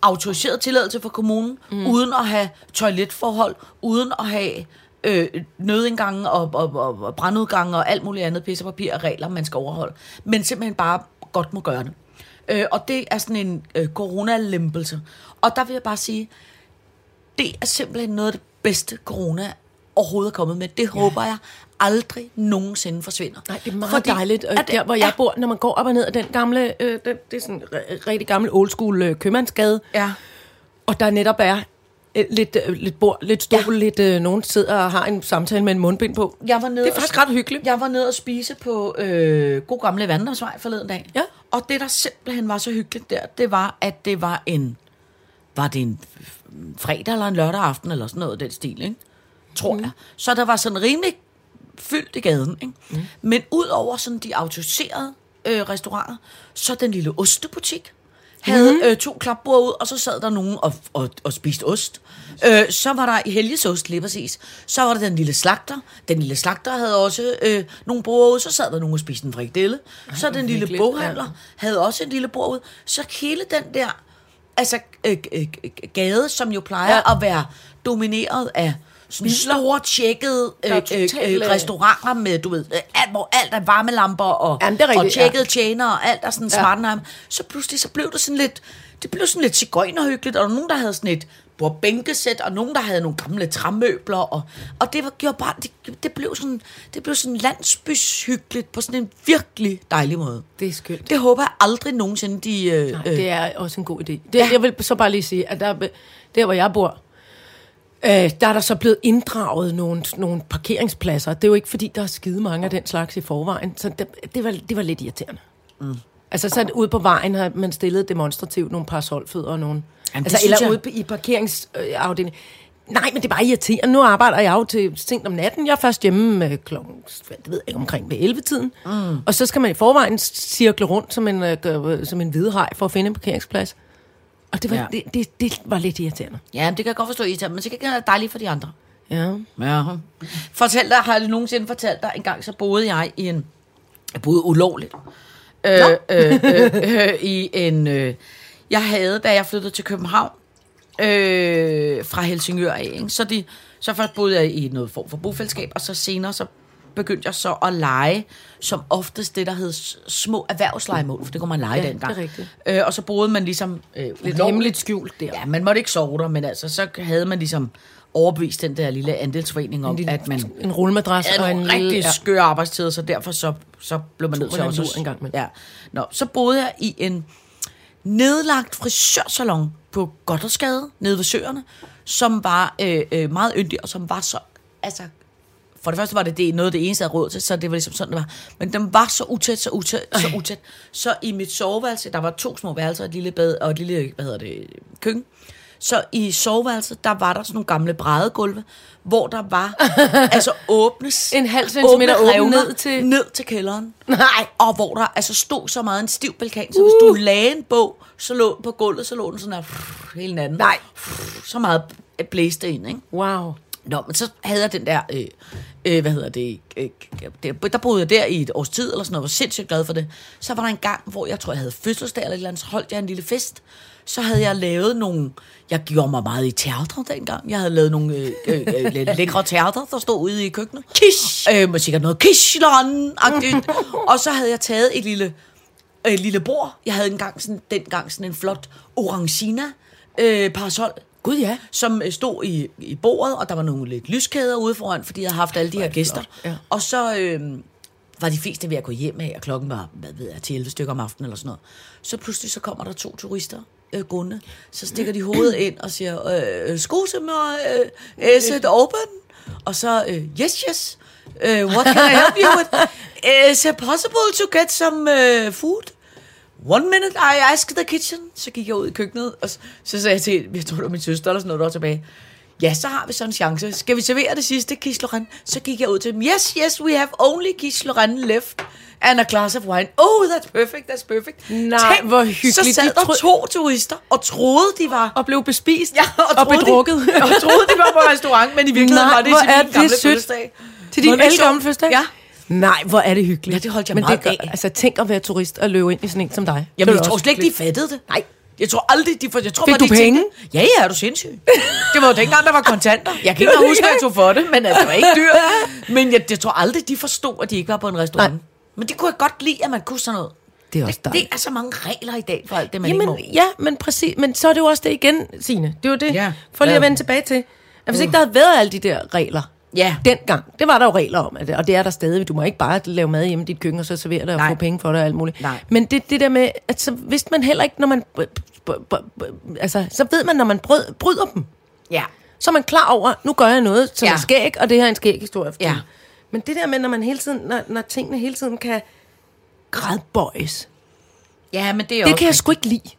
autoriseret tilladelse fra kommunen, mm. uden at have toiletforhold, uden at have øh, nødindgange og, og, og, og brandudgange og alt muligt andet pisse papir og regler, man skal overholde. Men simpelthen bare godt må gøre det. Øh, og det er sådan en øh, coronalempelse. Og der vil jeg bare sige, det er simpelthen noget af det bedste corona overhovedet er kommet med. Det ja. håber jeg aldrig nogensinde forsvinder. Nej, det er meget Fordi dejligt. Og at- der, hvor jeg bor, når man går op og ned ad den gamle, øh, den, det er sådan rigtig gammel old school øh, købmandsgade, Ja. og der netop er øh, lidt, øh, lidt bord, lidt stol, Ja. ja. lidt øh, nogen sidder og har en samtale med en mundbind på. Jeg var nede Det er og- faktisk ret hyggeligt. Jeg var nede og spise på øh, god gamle Vandrersvej forleden dag. Ja. Og det, der simpelthen var så hyggeligt der, det var, at det var en... Var det en fredag eller en lørdag aften, eller sådan noget den stil, ikke? Tror mm. jeg. Så der var sådan rimelig fyldt i gaden, ikke? Mm. Men ud over sådan de autoriserede øh, restauranter, så den lille ostebutik havde mm. øh, to klapbord ud, og så sad der nogen og, og, og spiste ost. Øh, så var der i helgesost lige præcis. Så var der den lille slagter. Den lille slagter havde også øh, nogle bord ud. Så sad der nogen og spiste en frikadelle. Så den lille boghandler havde også en lille bord ud. Så hele den der altså, øh, øh, gade, som jo plejer ja. Ja. at være domineret af store, tjekkede øh, øh, øh, øh, restauranter med, du ved, øh, alt, hvor alt er varmelamper og, Jamen, det er og rigtigt, tjekkede ja. tjenere og alt er sådan ja. Smartenheim. Så pludselig så blev det sådan lidt, det blev sådan lidt cigøjnerhyggeligt, og der var nogen, der havde sådan et bordbænkesæt, og nogen, der havde nogle gamle træmøbler, og, og det var, gjorde bare, det, det, blev sådan, det blev sådan landsbyshyggeligt på sådan en virkelig dejlig måde. Det er skønt. Det håber jeg aldrig nogensinde, de... Øh, Nej, det er også en god idé. Det, ja. Jeg vil så bare lige sige, at der, der hvor jeg bor, øh, der er der så blevet inddraget nogle, nogle parkeringspladser. Det er jo ikke, fordi der er skide mange af den slags i forvejen. Så det, det, var, det var lidt irriterende. Mm. Altså så ude på vejen har man stillet demonstrativt nogle parasolfødder og nogle... Jamen, altså, eller jeg- ude i parkeringsafdelingen. Nej, men det er bare irriterende. Nu arbejder jeg jo til sent om natten. Jeg er først hjemme øh, klokken, det ved jeg ikke, omkring ved 11-tiden. Mm. Og så skal man i forvejen cirkle rundt som en, øh, som en hvidehaj for at finde en parkeringsplads. Og det var, Ja. det, det, det var lidt irriterende. Ja, det kan jeg godt forstå, Ita, men så kan det være dejligt for de andre. Ja. Ja. Fortæl dig, har jeg nogensinde fortalt dig, en gang så boede jeg i en, jeg boede ulovligt, øh, øh, øh, øh, i en, øh, jeg havde, da jeg flyttede til København, øh, fra Helsingør af, ikke? så, de, så først boede jeg i noget form for bofællesskab, og så senere så begyndte jeg så at lege, som oftest det, der hed små erhvervslejemål, for det kunne man lege Ja, dengang. det er rigtigt. Øh, og så boede man ligesom øh, Lidt hemmeligt skjult der. Ja, man måtte ikke sove der, men altså, så havde man ligesom overbevist den der lille andelsforening om, En, lille, at man en rullemadras og en rigtig lille... ja. skøre arbejdstider, så derfor så, så blev man nødt til også... en gang imellem. ja. Nå, så boede jeg i en nedlagt frisørsalon på Goddersgade, nede ved Søerne, som var øh, øh, meget yndig, og som var så... Altså, for det første var det, det noget af det eneste, jeg havde råd til, så det var ligesom sådan, det var. Men den var så utæt, så utæt, så utæt. Så i mit soveværelse, der var to små værelser, et lille bad og et lille, hvad hedder det, køkken. Så i soveværelset, der var der sådan nogle gamle brædegulve, hvor der var altså åbnes, En halv centimeter revner ned til- ned til kælderen. Nej. Og hvor der altså stod så meget en stiv pelkan, så hvis du lagde en bog, så lå den på gulvet, så lå den sådan her hele natten. Nej. Så meget blæste ind, ikke? Wow. Nå, men så havde jeg den der, øh, øh, hvad hedder det, øh, der, der boede jeg der i et års tid, eller sådan noget, var sindssygt glad for det. Så var der en gang, hvor jeg tror, jeg havde fødselsdag eller et eller andet, så holdt jeg en lille fest. Så havde jeg lavet nogle, jeg gjorde mig meget i teatre dengang. Jeg havde lavet nogle øh, øh, øh, lækre teatre, der stod ude i køkkenet. Kish! Øh, måske sikkert noget Kishlon-agtigt. Og så havde jeg taget et lille, et lille bord. Jeg havde engang sådan, dengang sådan en flot orangina øh, parasol. Gud ja. Som øh, stod i, i bordet, og der var nogle lidt lyskæder ude foran, fordi jeg havde haft alle de her gæster. ja. Og så øh, var de fleste ved at gå hjem af, og klokken var, hvad ved jeg, til 11 stykker om aftenen eller sådan noget. Så pludselig så kommer der to turister øh, gående. Så stikker de hovedet ind og siger, øh, skuse mig, øh, is it open? Og så, øh, yes, yes. Uh, what can I help you with? Is it possible to get some uh, food? One minute, I ask the kitchen. Så gik jeg ud i køkkenet, og så, så sagde jeg til, jeg tror det var min søster eller sådan noget, der var tilbage. Ja, så har vi så en chance. Skal vi servere det sidste Lorraine? Så gik jeg ud til dem. Yes, yes, we have only Lorraine left. And a glass of wine. Oh, that's perfect, that's perfect. Nej, hvor hyggeligt. Så sad De der to turister og troede, de var... Og blev bespist Ja, og, og bedrukket. De, og troede, de var på restaurant, men i virkeligheden Nej, var det til min gamle fødselsdag. Til din elgamle fødselsdag? Ja. Nej, hvor er det hyggeligt. Ja, det holdt jeg Men meget det af. Altså, tænk at være turist og løbe ind i sådan en som dig. Jamen, jeg tror slet ikke, de fattede det. Nej. Jeg tror aldrig, de... For, jeg tror, Fik bare, du de tænkte- penge? Ja, ja, er du sindssyg. Det var jo dengang, der var kontanter. Jeg kan ikke huske, at jeg tog for det, men altså, det var ikke dyrt. Men jeg, jeg tror aldrig, de forstod, at de ikke var på en restaurant. Nej. Men det kunne jeg godt lide, at man kunne sådan noget. Det er også Det, det er så mange regler i dag for alt det, man ikke må. Jamen, ja, men præcis. Men så er det jo også det igen, Signe. Det er jo det. Ja. For lige at vende tilbage til. At hvis ikke der havde været alle de der regler, Ja. dengang, det var der jo regler om, at og det er der stadig. Du må ikke bare lave mad hjemme i dit køkken, og så servere det og få penge for det og alt muligt. Nej. Men det, det der med, at så vidste man heller ikke, når man... Altså, så ved man, når man brød, bryder dem. Ja. Så er man klar over, nu gør jeg noget, som Ja. er skæg, og det her er en skæg historie. Ja. Men det der med, når man hele tiden, når, når tingene hele tiden kan gradbøjes, Ja, men det er det kan jeg sgu ikke lide.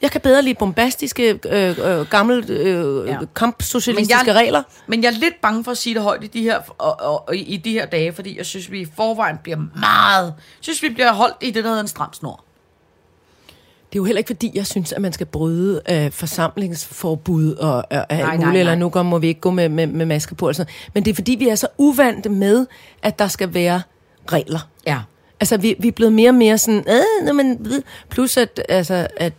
Nej. Jeg kan bedre lide bombastiske, øh, øh, gamle øh, Ja. kampsocialistiske jeg- regler. Men jeg er lidt bange for at sige det højt i de her, og, og, og, i de her dage, fordi jeg synes, vi i forvejen bliver meget... Jeg synes, vi bliver holdt i det, der hedder en stram snor. Det er jo heller ikke, fordi jeg synes, at man skal bryde øh, forsamlingsforbud og, og alt nej, muligt, eller nej. nu går, må vi ikke gå med, med, med maske på. Noget. Men det er, fordi vi er så uvante med, at der skal være regler. Ja. Altså, vi, vi er blevet mere og mere sådan, øh, men, ved." plus at, altså, at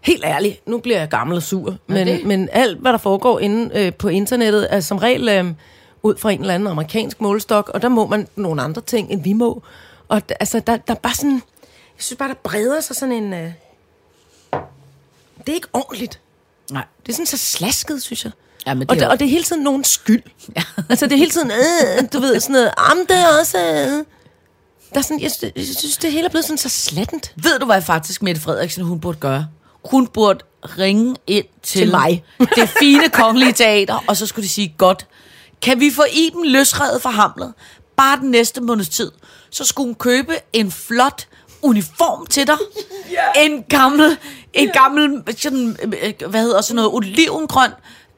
helt ærligt, nu bliver jeg gammel og sur, men, men alt, hvad der foregår inde øh, på internettet, er som regel øh, ud fra en eller anden amerikansk målestok, og der må man nogle andre ting, end vi må. Og altså, der, der er bare sådan, jeg synes bare, der breder sig sådan en... Øh, det er ikke ordentligt. Nej. Det er sådan så slasket, synes jeg. Ja, men det og, det, og det er hele tiden nogen skyld. Ja. altså, det er hele tiden, øh, du ved, sådan noget, am det er også... Øh. Der er sådan, jeg, synes- jeg synes, det hele er blevet sådan så slattent. Ved du, hvad faktisk Mette Frederiksen hun burde gøre? Hun burde ringe ind til, Til mig. det fine kongelige teater, og så skulle de sige, godt, kan vi få Iben løsredet fra Hamlet? Bare den næste måneds tid. Så skulle hun købe en flot uniform til dig. En gammel, en gammel sådan, øh, hvad hedder sådan noget, olivengrøn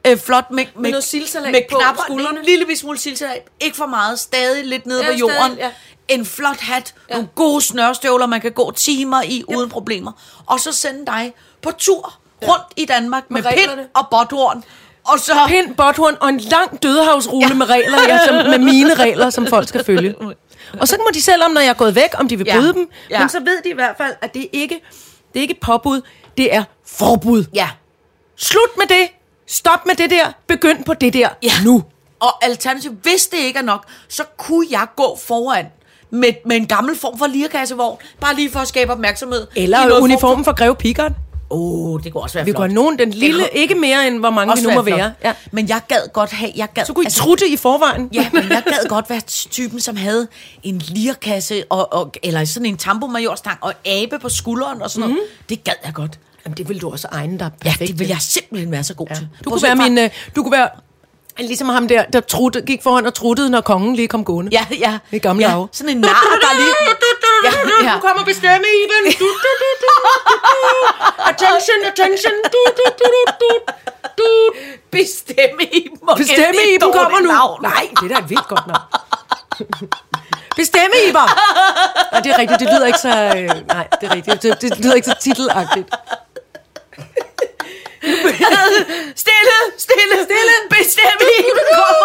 øh, flot med, med, noget sildsalat med på knapper, skuldrene. en lille smule sildsalat. Ikke for meget, stadig lidt nede Ja, på jorden. stadig, ja. En flot hat, ja. nogle gode snørstøvler, man kan gå timer i uden problemer. Og så sende dig på tur rundt i Danmark med, Med pind og botthorn. Og så... Pind, botthorn og en lang dødehavsrute ja. med regler, ja, som, med mine regler, som folk skal følge. Og så må de selv om, når jeg er gået væk, om de vil Ja. bryde dem. Ja. Men så ved de i hvert fald, at det ikke det er ikke påbud, det er forbud. Ja. Slut med det. Stop med det der. Begynd på det der Ja. nu. Og alternativt, hvis det ikke er nok, så kunne jeg gå foran med, med en gammel form for lirakassevogn, bare lige for at skabe opmærksomhed. i Eller uniformen for Greve Pigard. Åh, oh, det kunne også være Vi flot. går nogen, den lille, kunne- ikke mere end hvor mange vi nu må være. Ja. Men jeg gad godt have... Jeg gad, Så kunne I altså, trutte i forvejen. Ja, men jeg gad godt være typen, som havde en lirkasse, og, og, eller sådan en tambomajorstang, og abe på skulderen og sådan noget. Det gad jeg godt. Jamen, det vil du også egne dig Ja, perfekt det vil til. jeg simpelthen være så god ja. til. Du kunne være min... Øh, du kunne være ligesom ham der, der trutte, gik foran og truttede, når kongen lige kom gående. Ja, ja. Det er gamle ja. Sådan en nar, der lige... Ja, ja. Du kommer bestemme, Iben. Du, du, du, du, du, du. Attention, attention. Du, du, du, du, du, du. Bestemme i dem. Bestemme, Iben kommer nu. Nej, det er da et vildt godt navn. Bestemme, Iben. Nej, det er rigtigt. Det lyder ikke så... Øh, nej, det er rigtigt. Det, det lyder ikke så titelagtigt. Stille, stille, stille. Bestemme i dem kommer.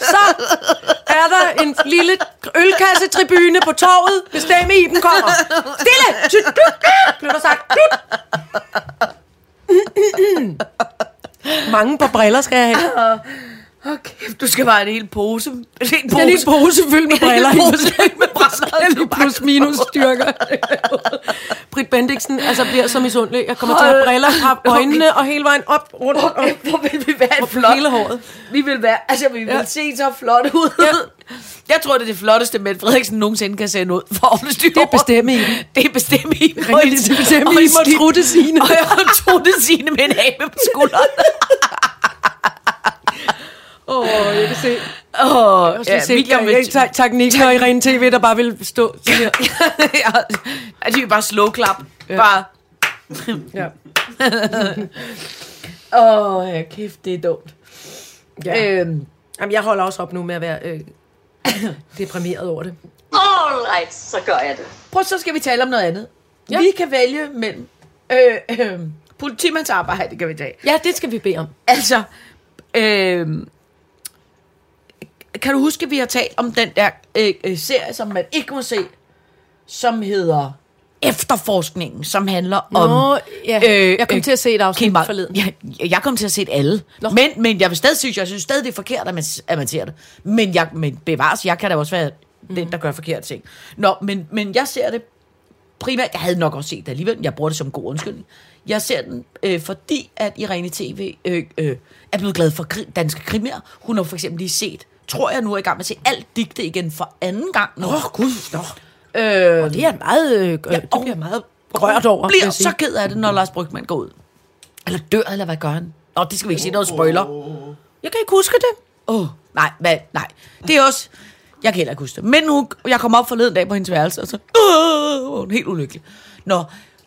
Så er der en lille ølkassetribune på torvet. Bestemme, Iben kommer. Stille! Blev der sagt. Mange på briller skal jeg have. Okay, du skal bare en hel pose. En hel Jeg lige en pose fyldt med briller. En pose med briller. Plus minus styrker. Britt Bendiksen altså bliver så misundelig. Jeg kommer til at have Hold- briller, har øjnene og hele vejen op, rundt og Okay, hvor vil vi være flot. hele håret. Vi vil være, altså vi vil Ja. se så flot ud. Ja. Jeg tror, det er det flotteste, Mette Frederiksen nogensinde kan sende ud for omstyr. Det er bestemme i. Det er bestemme i. Lige til bestemme i og trutte sine. Og jeg har truttet sine med en abe på skulderen. Åh, oh, jeg kan se. Åh, Jeg skal se, ja, ja, tak, tak Nick og Irene TV, der bare vil stå sådan her. ja, de vil bare slow clap. Ja. Bare, Ja. åh, oh, ja, kæft, det er dumt. Ja. Øhm, Jamen, jeg holder også op nu med at være øh, deprimeret over det. All right, så gør jeg det. prøv, så skal vi tale om noget andet. Ja. Vi kan vælge mellem øh, øh, politimandsarbejde, kan vi tage. Ja, det skal vi bede om. Altså, øh, kan du huske, at vi har talt om den der øh, øh, serie, som man ikke må se, som hedder Efterforskningen, som handler om... Nå, ja. Jeg kom til at se et afsnit Kim forleden. Ja, jeg kom til at se et alle. Men, men jeg vil stadig synes, jeg synes stadig, det er forkert, at man, at man ser det. Men, jeg, men bevares, jeg kan da også være den, der gør forkerte ting. Nå, men, men jeg ser det primært, jeg havde nok også set det alligevel, jeg bruger det som god undskyldning. Jeg ser den, øh, fordi at Irene TV øh, øh, er blevet glad for kri- danske krimier. Hun har for eksempel lige set, tror jeg nu er i gang med at se alt digte igen for anden gang nu. Åh, Gud. Nå. øh, Det er en meget, øh, ja, det og- bliver meget rørt over. bliver så ked af det, når Lars Brygman går ud. Eller dør, eller hvad gør han? Nå, det skal vi ikke sige noget spoiler. Jeg kan ikke huske det. Åh, oh, nej, hvad, nej. Det er også... Jeg kan heller ikke huske det. Men hun, jeg kom op forleden dag på hendes værelse, og så... Øh, hun helt ulykkelig. Nå,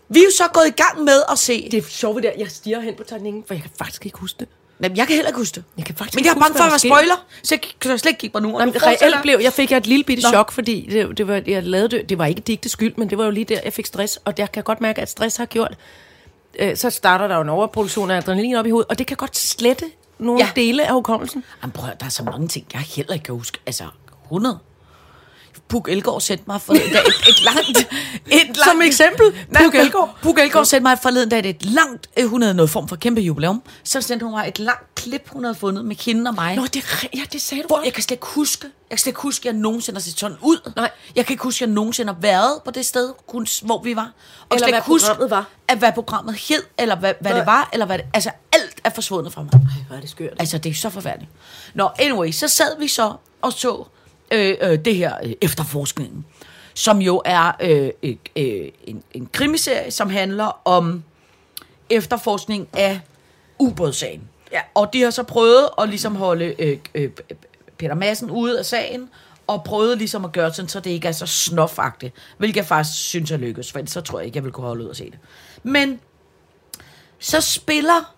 vi er jo så gået i gang med at se... Det er sjovt, der. Jeg stiger hen på tegningen, for jeg kan faktisk ikke huske det. Jamen, jeg kan heller ikke huske det. Jeg kan faktisk Men jeg er bange for at være spoiler, så jeg kan jeg slet ikke kigge på Jamen, nu fortsætter reelt blev, jeg fik jeg et lille bitte Nå. chok, fordi det, det var, jeg lavede det, det var ikke digte skyld, men det var jo lige der, jeg fik stress, og jeg kan godt mærke, at stress har gjort, øh, så starter der jo en overproduktion af adrenalin op i hovedet, og det kan godt slette nogle ja. Dele af hukommelsen. Jamen, prøv, der er så mange ting, jeg heller ikke kan huske. Altså, 100. Puk Elgård sendte mig forleden dag et, et langt... Et langt Som eksempel, Nej, Puk Elgård. Puk Elgård sendte mig forleden dag et langt... øh, Hun havde noget form for kæmpe jubilæum. Så sendte hun mig et langt klip, hun havde fundet med hende og mig. Nå, det, ja, det sagde du Hvor godt. jeg kan slet ikke huske, jeg kan slet ikke huske, at jeg nogensinde har set sådan ud. Nej. Jeg kan ikke huske, at jeg nogensinde har været på det sted, kun- hvor vi var. Og Eller slet hvad programmet var. At hvad programmet hed, eller hvad, hvad det var, eller hvad det, altså alt er forsvundet fra mig. Ej, hvor er det skørt. Altså, det er så forfærdeligt. Nå, anyway, så sad vi så og så øh, øh, det her øh, efterforskningen, som jo er øh, øh, en, en krimiserie, som handler om efterforskning af ubådssagen. Ja. Og de har så prøvet at ligesom holde øh, øh, Peter Madsen ude af sagen, og prøvede ligesom at gøre sådan, så det ikke er så snofagtigt. Hvilket jeg faktisk synes er lykkedes, for ellers så tror jeg ikke, jeg vil kunne holde ud og se det. Men så spiller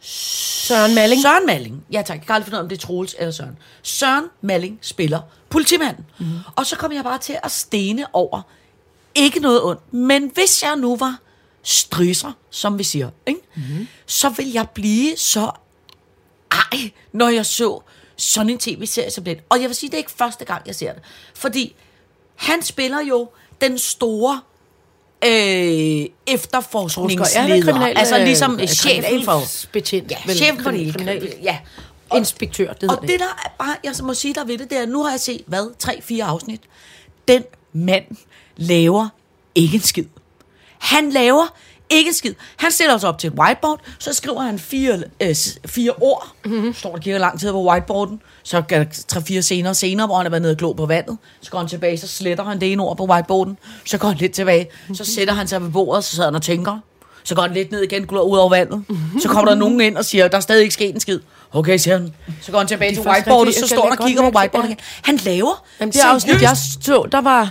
Søren Malling. Søren Malling. Ja tak, jeg kan aldrig finde ud af, om det er Troels eller Søren. Søren Malling spiller politimanden. Mm. Og så kom jeg bare til at stene over, ikke noget ondt, men hvis jeg nu var stryser, som vi siger, ikke? Mm. så vil jeg blive så ej, når jeg så sådan en tv-serie som den. Og jeg vil sige, det er ikke første gang, jeg ser det. Fordi han spiller jo den store øh, efterforskningsleder. kriminal- altså ligesom øh, chefen for... kriminalbetjent, Ja, vel, chefen for det hele. Ja. Inspektør, det Og det der er bare, jeg må sige der ved det, det er, nu har jeg set, hvad, tre, fire afsnit. Den mand laver ikke en skid. Han laver ikke skid. Han stiller sig op til et whiteboard, så skriver han fire, øh, fire ord. Mm-hmm. Står der kigger lang tid på whiteboarden. Så går der tre-fire scener senere, hvor han har været nede og glo på vandet. Så går han tilbage, så sletter han det ene ord på whiteboarden. Så går han lidt tilbage. Så sætter han sig ved bordet, så sidder han og tænker. Så går han lidt ned igen, glor ud over vandet. Så kommer der nogen ind og siger, der er stadig ikke sket en skid. Okay, siger han. Så går han tilbage til whiteboardet, så står han og kigger på whiteboardet. Han laver Jamen, det afsnit, jeg så, der var,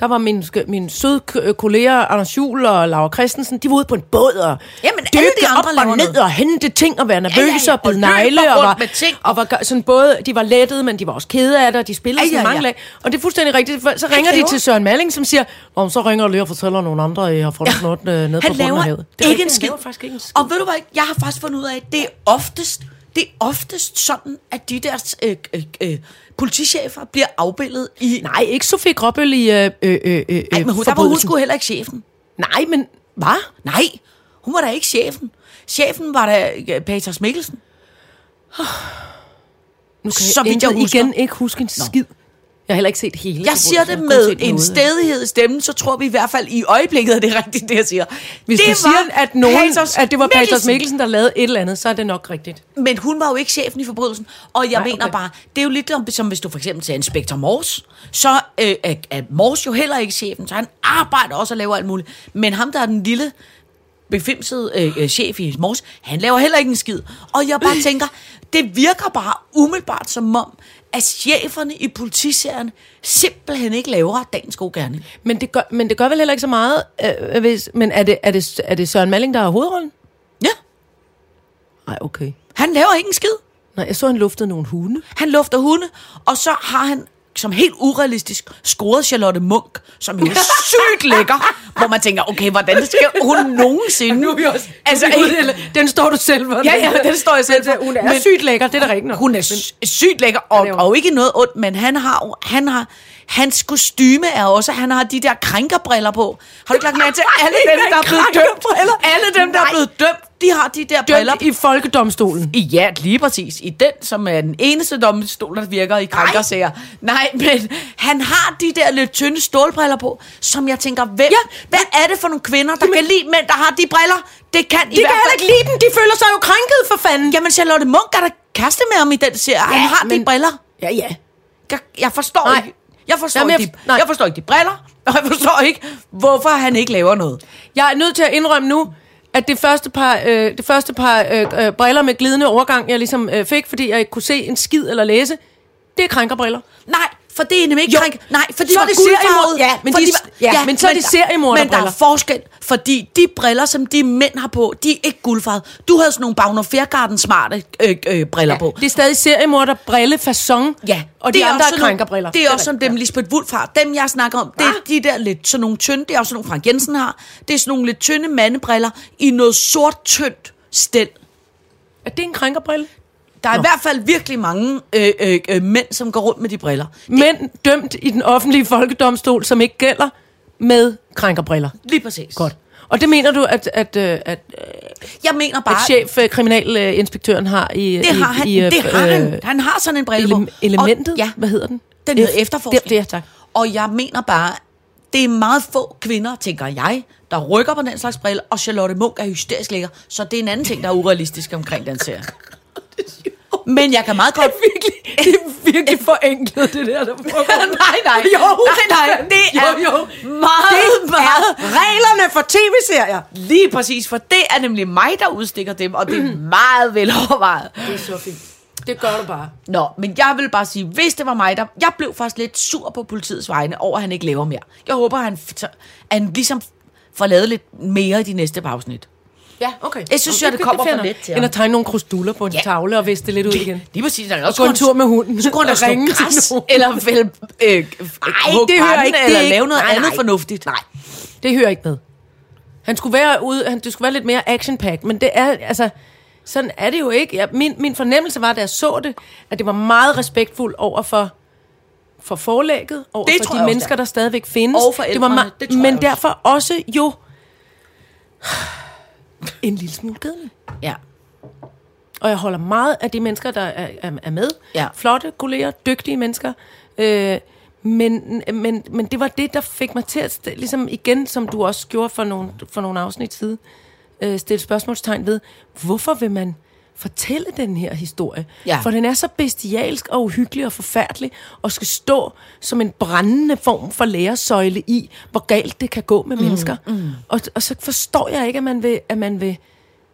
der var min, min søde k- kolleger, Anders Juhl og Laura Christensen, de var ude på en båd og Jamen, dykke andre op og ned noget. og hente ting og være nervøse ja, ja, og bide og løber negle. Og var, og var sådan både, de var lettede, men de var også kede af det, og de spillede Ja, sådan ja, mange ja. lag. Og det er fuldstændig rigtigt. Så ringer de til Søren Malling, som siger, om så ringer jeg lige og fortæller nogle andre, at jeg har fundet noget øh, nede på bunden af havet. Det er ikke en skid. laver faktisk ikke en skid. Og ved du hvad, jeg har faktisk fundet ud af, at det er oftest, det er oftest sådan, at de der øh, øh, øh, politichefer bliver afbildet i... Nej, ikke Sofie Gråbøl i øh, øh, øh, øh, Ej, men hun, der var hun sgu heller ikke chefen. Nej, men hvad? Nej, hun var da ikke chefen. Chefen var da øh, Peters Mikkelsen. Nu kan Så vidt jeg husker. igen ikke huske en skid. Jeg har heller ikke set hele. Jeg siger det med en noget. stedighed i stemmen, så tror vi i hvert fald i øjeblikket, at det er rigtigt, det jeg siger. Hvis det du siger, at, nogen, Peters at det var Peters Mikkelsen. Mikkelsen, der lavede et eller andet, så er det nok rigtigt. Men hun var jo ikke chefen i forbrydelsen. Og jeg Nej, mener okay. bare, det er jo lidt om, som hvis du for eksempel tager Inspektor Mors, så øh, er, er Mors jo heller ikke chefen, så han arbejder også og laver alt muligt. Men ham, der er den lille befimsede øh, øh, chef i Mors, han laver heller ikke en skid. Og jeg bare tænker, det virker bare umiddelbart som om, at cheferne i politiserien simpelthen ikke laver dagens gode gerning. Men det gør, men det gør vel heller ikke så meget, øh, hvis, men er det, er, det, er det Søren Malling, der har hovedrollen? Ja, Nej, okay. han laver ikke en skid. Nej, jeg så, han luftede nogle hunde. Han lufter hunde, og så har han som helt urealistisk scoret Charlotte Munk, som jo er sygt lækker, hvor man tænker, okay, hvordan skal hun nogensinde... Altså, den står du selv for. Ja, ja, den står jeg selv for. Hun er Men- sygt lækker, det er da rigtigt nok. Hun er sy- sygt lækker, og, er og ikke noget ondt, men han har han har, hans kostyme er også, han har de der krænkerbriller på. Har du ikke lagt mærke til alle dem, der er blevet dømt? Alle dem, der er blevet dømt, de har de der briller i folkedomstolen. I- Ja, lige præcis. I den, som er den eneste domstol, der virker i krænkersager. Nej, men han har de der lidt tynde stålbriller på, som jeg tænker, hvem, ja, hvad er det for nogle kvinder, der kan lide mænd, der har de briller? Det kan i De hvert kan heller fald... ikke lide dem, de føler sig jo krænket for fanden. Jamen, Charlotte Munk er der kæreste med ham i den serie. Ja, han har men... de briller. Ja, ja. Jeg, jeg forstår Nej. ikke... Jeg forstår, Jamen, Jamen, jeg- ikke de, nej. jeg forstår ikke de briller, og jeg forstår ikke, hvorfor han ikke laver noget. Jeg er nødt til at indrømme nu, at det første par, øh, det første par øh, øh, briller med glidende overgang, jeg ligesom øh, fik, fordi jeg ikke kunne se en skid eller læse, det er krænkerbriller. Nej, for det er nemlig ikke Jo. krænk. Nej, for de Så var er det guldfarvede. ja, men For de- var- ja, men så er det der- seriemorderbriller. Men der er forskel, fordi de briller, som de mænd har på, de er ikke guldfarvede. Du havde sådan nogle Bagner Fairgarden smarte øh, øh, briller Ja, på. det er stadig seriemorder, brille, fasong, Ja, og de det andre også er sådan nogle- krænkerbriller. Det er også som dem, Lisbeth Wulf har. Dem, jeg snakker om, det er de der lidt sådan nogle tynde, det er også sådan nogle, Frank Jensen har. Det er sådan nogle lidt tynde mandebriller i noget sort, tyndt stel. Er det en krænkerbrille? Der er Nå. i hvert fald virkelig mange øh, øh, øh, mænd, som går rundt med de briller. Mænd dømt i den offentlige folkedomstol, som ikke gælder med krænkerbriller. Lige præcis. Godt. Og det mener du, at, at, øh, at, Jeg mener bare, at chef, øh, kriminalinspektøren har i... det i, har han. i, øh, det har han. øh, Han har sådan en brille på. ele- elementet? Og, ja, Hvad hedder den? Den hedder Ef- efterforskning. Det, det er tak. Og jeg mener bare, det er meget få kvinder, tænker jeg, der rykker på den slags briller, og Charlotte Munk er hysterisk lækker, så det er en anden ting, der er urealistisk omkring den serie. Men jeg kan meget godt... Virkelig, det er virkelig forenklet, det der, der nej, nej. Jo, nej, nej. Det er jo, jo. meget, Det meget... er reglerne for tv-serier. Lige præcis, for det er nemlig mig, der udstikker dem, og det er meget velovervejet. Det er så fint. Det gør du bare. Nå, men jeg vil bare sige, hvis det var mig, der... Jeg blev faktisk lidt sur på politiets vegne over, at han ikke laver mere. Jeg håber, han, at han ligesom får lavet lidt mere i de næste afsnit. Ja, okay. Jeg synes jo, det kommer for let til ham. End at tegne nogle krustuller på en Ja. tavle og viste det lidt ud igen. Lige præcis. Og gå en tur med hunden. Så kunne han da Og ringe til græs, nogen. eller fælde, øh, Ej, det hører ikke. Eller det er lave noget nej, andet nej. fornuftigt. Nej, det hører ikke med. Han skulle være ude, han, det skulle være lidt mere action packed, men det er, altså, sådan er det jo ikke. Jeg, min, min fornemmelse var, da jeg så det, at det var meget respektfuldt over for, for forlægget, over Det for de mennesker, det er. der stadigvæk findes. Og forældrene, det var det tror men jeg også. derfor også jo en lille smule kedelig. Ja. Og jeg holder meget af de mennesker, der er, er, er med. Ja. Flotte kolleger, dygtige mennesker. Øh, men, men, men det var det, der fik mig til at, ligesom igen, som du også gjorde for nogle, for nogle afsnit siden, øh, stille spørgsmålstegn ved, hvorfor vil man fortælle den her historie? Ja. For den er så bestialsk og uhyggelig og forfærdelig, og skal stå som en brændende form for læresøjle i, hvor galt det kan gå med mm, mennesker. Mm. Og, og så forstår jeg ikke, at man vil, at man vil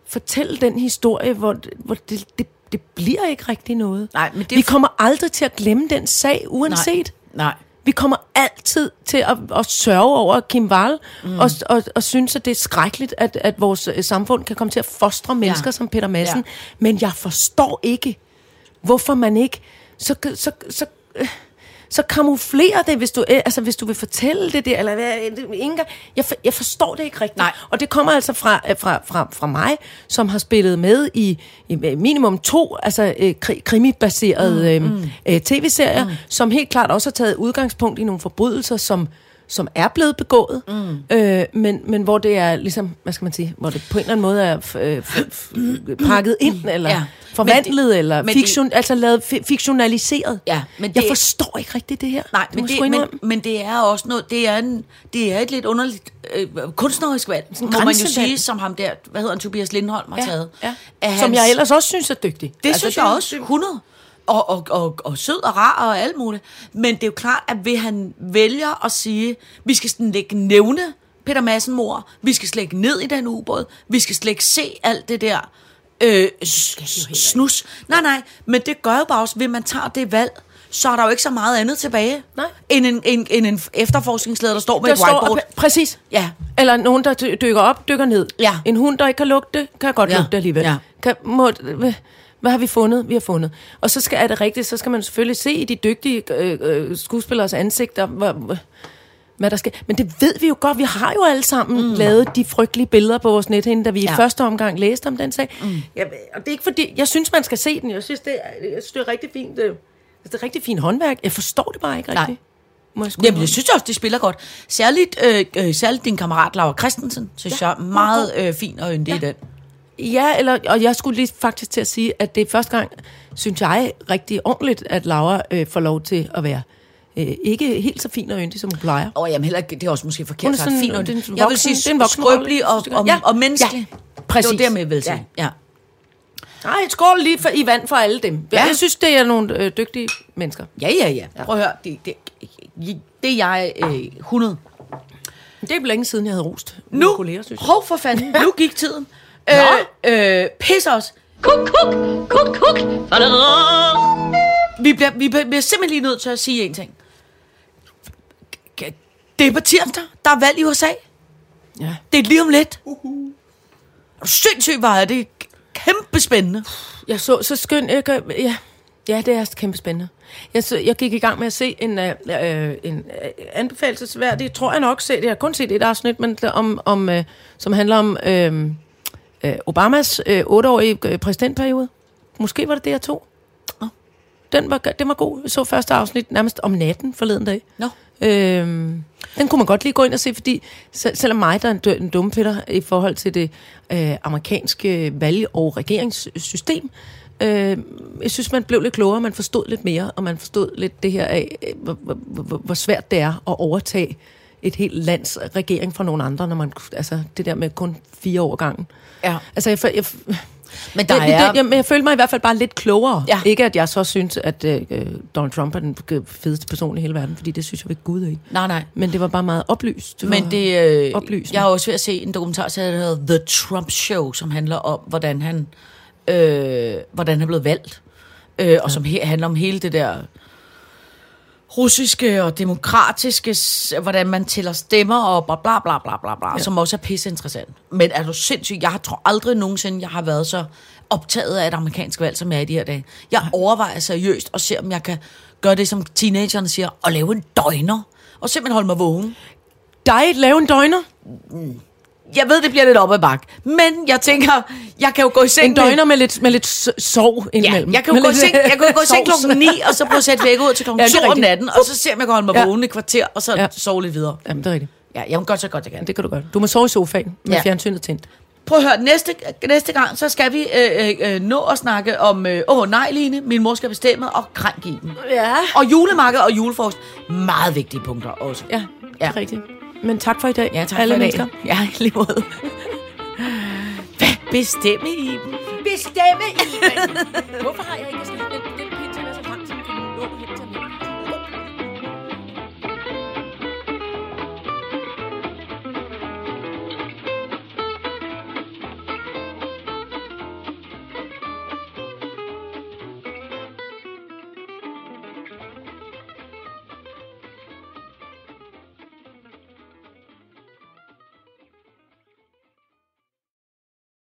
fortælle den historie, hvor, hvor det, det, det bliver ikke rigtig noget. Nej, men det Vi kommer aldrig til at glemme den sag, uanset. Nej. Nej. Vi kommer altid til at, at sørge over Kim Wall, mm. og, og, og synes, at det er skrækkeligt, at, at vores øh, samfund kan komme til at fostre mennesker Ja. som Peter Madsen. Ja. Men jeg forstår ikke, hvorfor man ikke... Så, så, så, øh, så kamuflerer det, hvis du, øh, altså, hvis du vil fortælle det der. Eller, hvad, engang, jeg, for- jeg forstår det ikke rigtigt. Nej. Og det kommer altså fra, øh, fra, fra, fra mig, som har spillet med i, i minimum to altså, øh, kri- krimibaserede mm, mm. øh, tv-serier, mm. som helt klart også har taget udgangspunkt i nogle forbrydelser, som som er blevet begået, mm. øh, men, men hvor det er ligesom, hvad skal man sige, hvor det på en eller anden måde er f- øh, f- f- pakket ind, eller Ja. ja. forvandlet, det- eller fiktion, altså lavet fi- fiktionaliseret. Ja, men jeg det- forstår ikke rigtigt det her. Nej, Det men jeg det, men, men det er også noget, det er, en, det er et lidt underligt øh, kunstnerisk valg, må man jo sige, som ham der, hvad hedder han, Tobias Lindholm har taget. ja. At Som hans- jeg ellers også synes er dygtig. Det altså, synes jeg også, 100. Og, og, og, og sød og rar og alt muligt. Men det er jo klart, at vil han vælger at sige, vi skal sådan lægge nævne Peter Madsen mor, vi skal slet ikke ned i den ubåd, vi skal slet ikke se alt det der øh, snus. Nej, nej, men det gør jo bare også, ved man tager det valg, så er der jo ikke så meget andet tilbage, Nej. end en, en, end en efterforskningsleder, der står med Der et står, whiteboard. pr- præcis. Ja. Eller nogen, der dy- dykker op, dykker ned. Ja. En hund, der ikke kan lugte, kan godt Ja. lugte alligevel. Ja. Kan, må, hvad, har vi fundet? Vi har fundet. Og så skal, er det rigtigt, så skal man selvfølgelig se i de dygtige øh, øh, skuespillers ansigter, hvad, hvad- der skal. Men det ved vi jo godt. Vi har jo alle sammen mm. lavet de frygtelige billeder på vores nethinde, da vi ja. I første omgang læste om den sag. Mm. Ja, og det er ikke fordi, jeg synes, man skal se den. Jeg synes, det er, jeg synes, det er rigtig fint. øh, Det er rigtig fint håndværk. Jeg forstår det bare ikke Nej. rigtigt. Må jeg Jamen, jeg synes også, de spiller godt. Særligt, øh, øh, særligt din kammerat Laura Christensen, synes ja, jeg er meget øh, fin og yndig ja. i den. Ja, eller, og jeg skulle lige faktisk til at sige, at det er første gang, synes jeg, rigtig ordentligt, at Laura øh, får lov til at være øh, ikke helt så fin og yndig, som hun plejer. Og jamen heller ikke, det er også måske forkert Hun er sådan- Fin og det en yndig. voksen- Jeg vil sige det er en voksen skrøbelig og, og, Ja, og menneskelig. ja, præcis. Det var det, jeg vil sige. Ja. Nej, skål lige for, i vand for alle dem. Ja. Ja. Jeg synes, det er nogle øh, dygtige mennesker. Ja, ja, ja. Prøv at høre. Det, det, det er jeg øh, 100. Det er længe siden, jeg havde rost mine Nu, kolleger, synes jeg. hov for fanden, nu gik tiden. Øh, øh, pis os. Kuk, kuk, kuk, kuk. Vi bliver, vi bliver, simpelthen lige nødt til at sige en ting. Det er på tirsdag. Der er valg i USA. Ja. Det er lige om lidt. Uh-huh. Sindssygt var det kæmpe spændende. Jeg så så skøn... Jeg, gør- ja, ja, det er kæmpe spændende. Jeg, så, jeg gik i gang med at se en, øh, øh, en øh, anbefalesværdig, tror jeg nok set, jeg har kun set et afsnit, men det- om, om, øh, som handler om øh, øh, Obamas øh, otteårige øh, præsidentperiode. Måske var det det, jeg tog. Den var, den var god. Jeg så første afsnit nærmest om natten forleden dag. Nå. Øhm, den kunne man godt lige gå ind og se, fordi selv, selvom mig, der er en, dø- en i forhold til det øh, amerikanske valg- og regeringssystem, øh, jeg synes, man blev lidt klogere, man forstod lidt mere, og man forstod lidt det her af, øh, hvor, hvor, hvor svært det er at overtage et helt lands regering fra nogle andre, når man, altså det der med kun fire år gangen. Ja. Altså, jeg, jeg, jeg, Men der det, er... jeg, men jeg følte mig i hvert fald bare lidt klogere. Ja. Ikke at jeg så synes, at øh, Donald Trump er den fedeste person i hele verden, fordi det synes jeg ved Gud ikke. Nej, nej. Men det var bare meget oplyst. Det Men det, øh, oplysende. jeg er også ved at se en dokumentarserie, der hedder The Trump Show, som handler om, hvordan han, øh, hvordan han blevet valgt. øh, og som he- handler om hele det der russiske og demokratiske, hvordan man tæller stemmer og bla bla bla bla bla, bla ja. som også er pisse interessant. Men er du sindssyg? Jeg har tror aldrig nogensinde, jeg har været så optaget af et amerikansk valg, som jeg er i de her dage. Jeg overvejer seriøst og se, om jeg kan gøre det, som teenagerne siger, og lave en døgner. Og simpelthen holde mig vågen. Dig lave en døgner? Jeg ved, det bliver lidt op ad bak. Men jeg tænker, jeg kan jo gå i seng En døgner med lidt, med lidt sov Ja, indimellem. jeg kan jo Med gå i seng, jeg kan gå i seng klokken 9, og så prøve at sætte væk ud til klokken Ja, det er 2 om natten, og så se, om jeg kan holde mig Ja. vågen i et kvarter, og så Ja. ja. sove lidt videre. Jamen, det er rigtigt. Ja, jeg må godt så godt, jeg kan. Det kan du godt. Du må sove i sofaen med Ja. fjernsynet tændt. Prøv at høre, næste, næste gang, så skal vi øh, øh, øh, nå at snakke om, øh, åh nej Line, min mor skal bestemme, og krænk i den. Ja. Og julemarked og julefrokost, meget vigtige punkter også. Ja, det er Ja. rigtigt. Men tak for i dag, ja tak alle for i mennesker. dag. Ja, i lige måde. Hvad? Bestemme i dem? Bestemme i dem? Hvorfor har jeg ikke snakket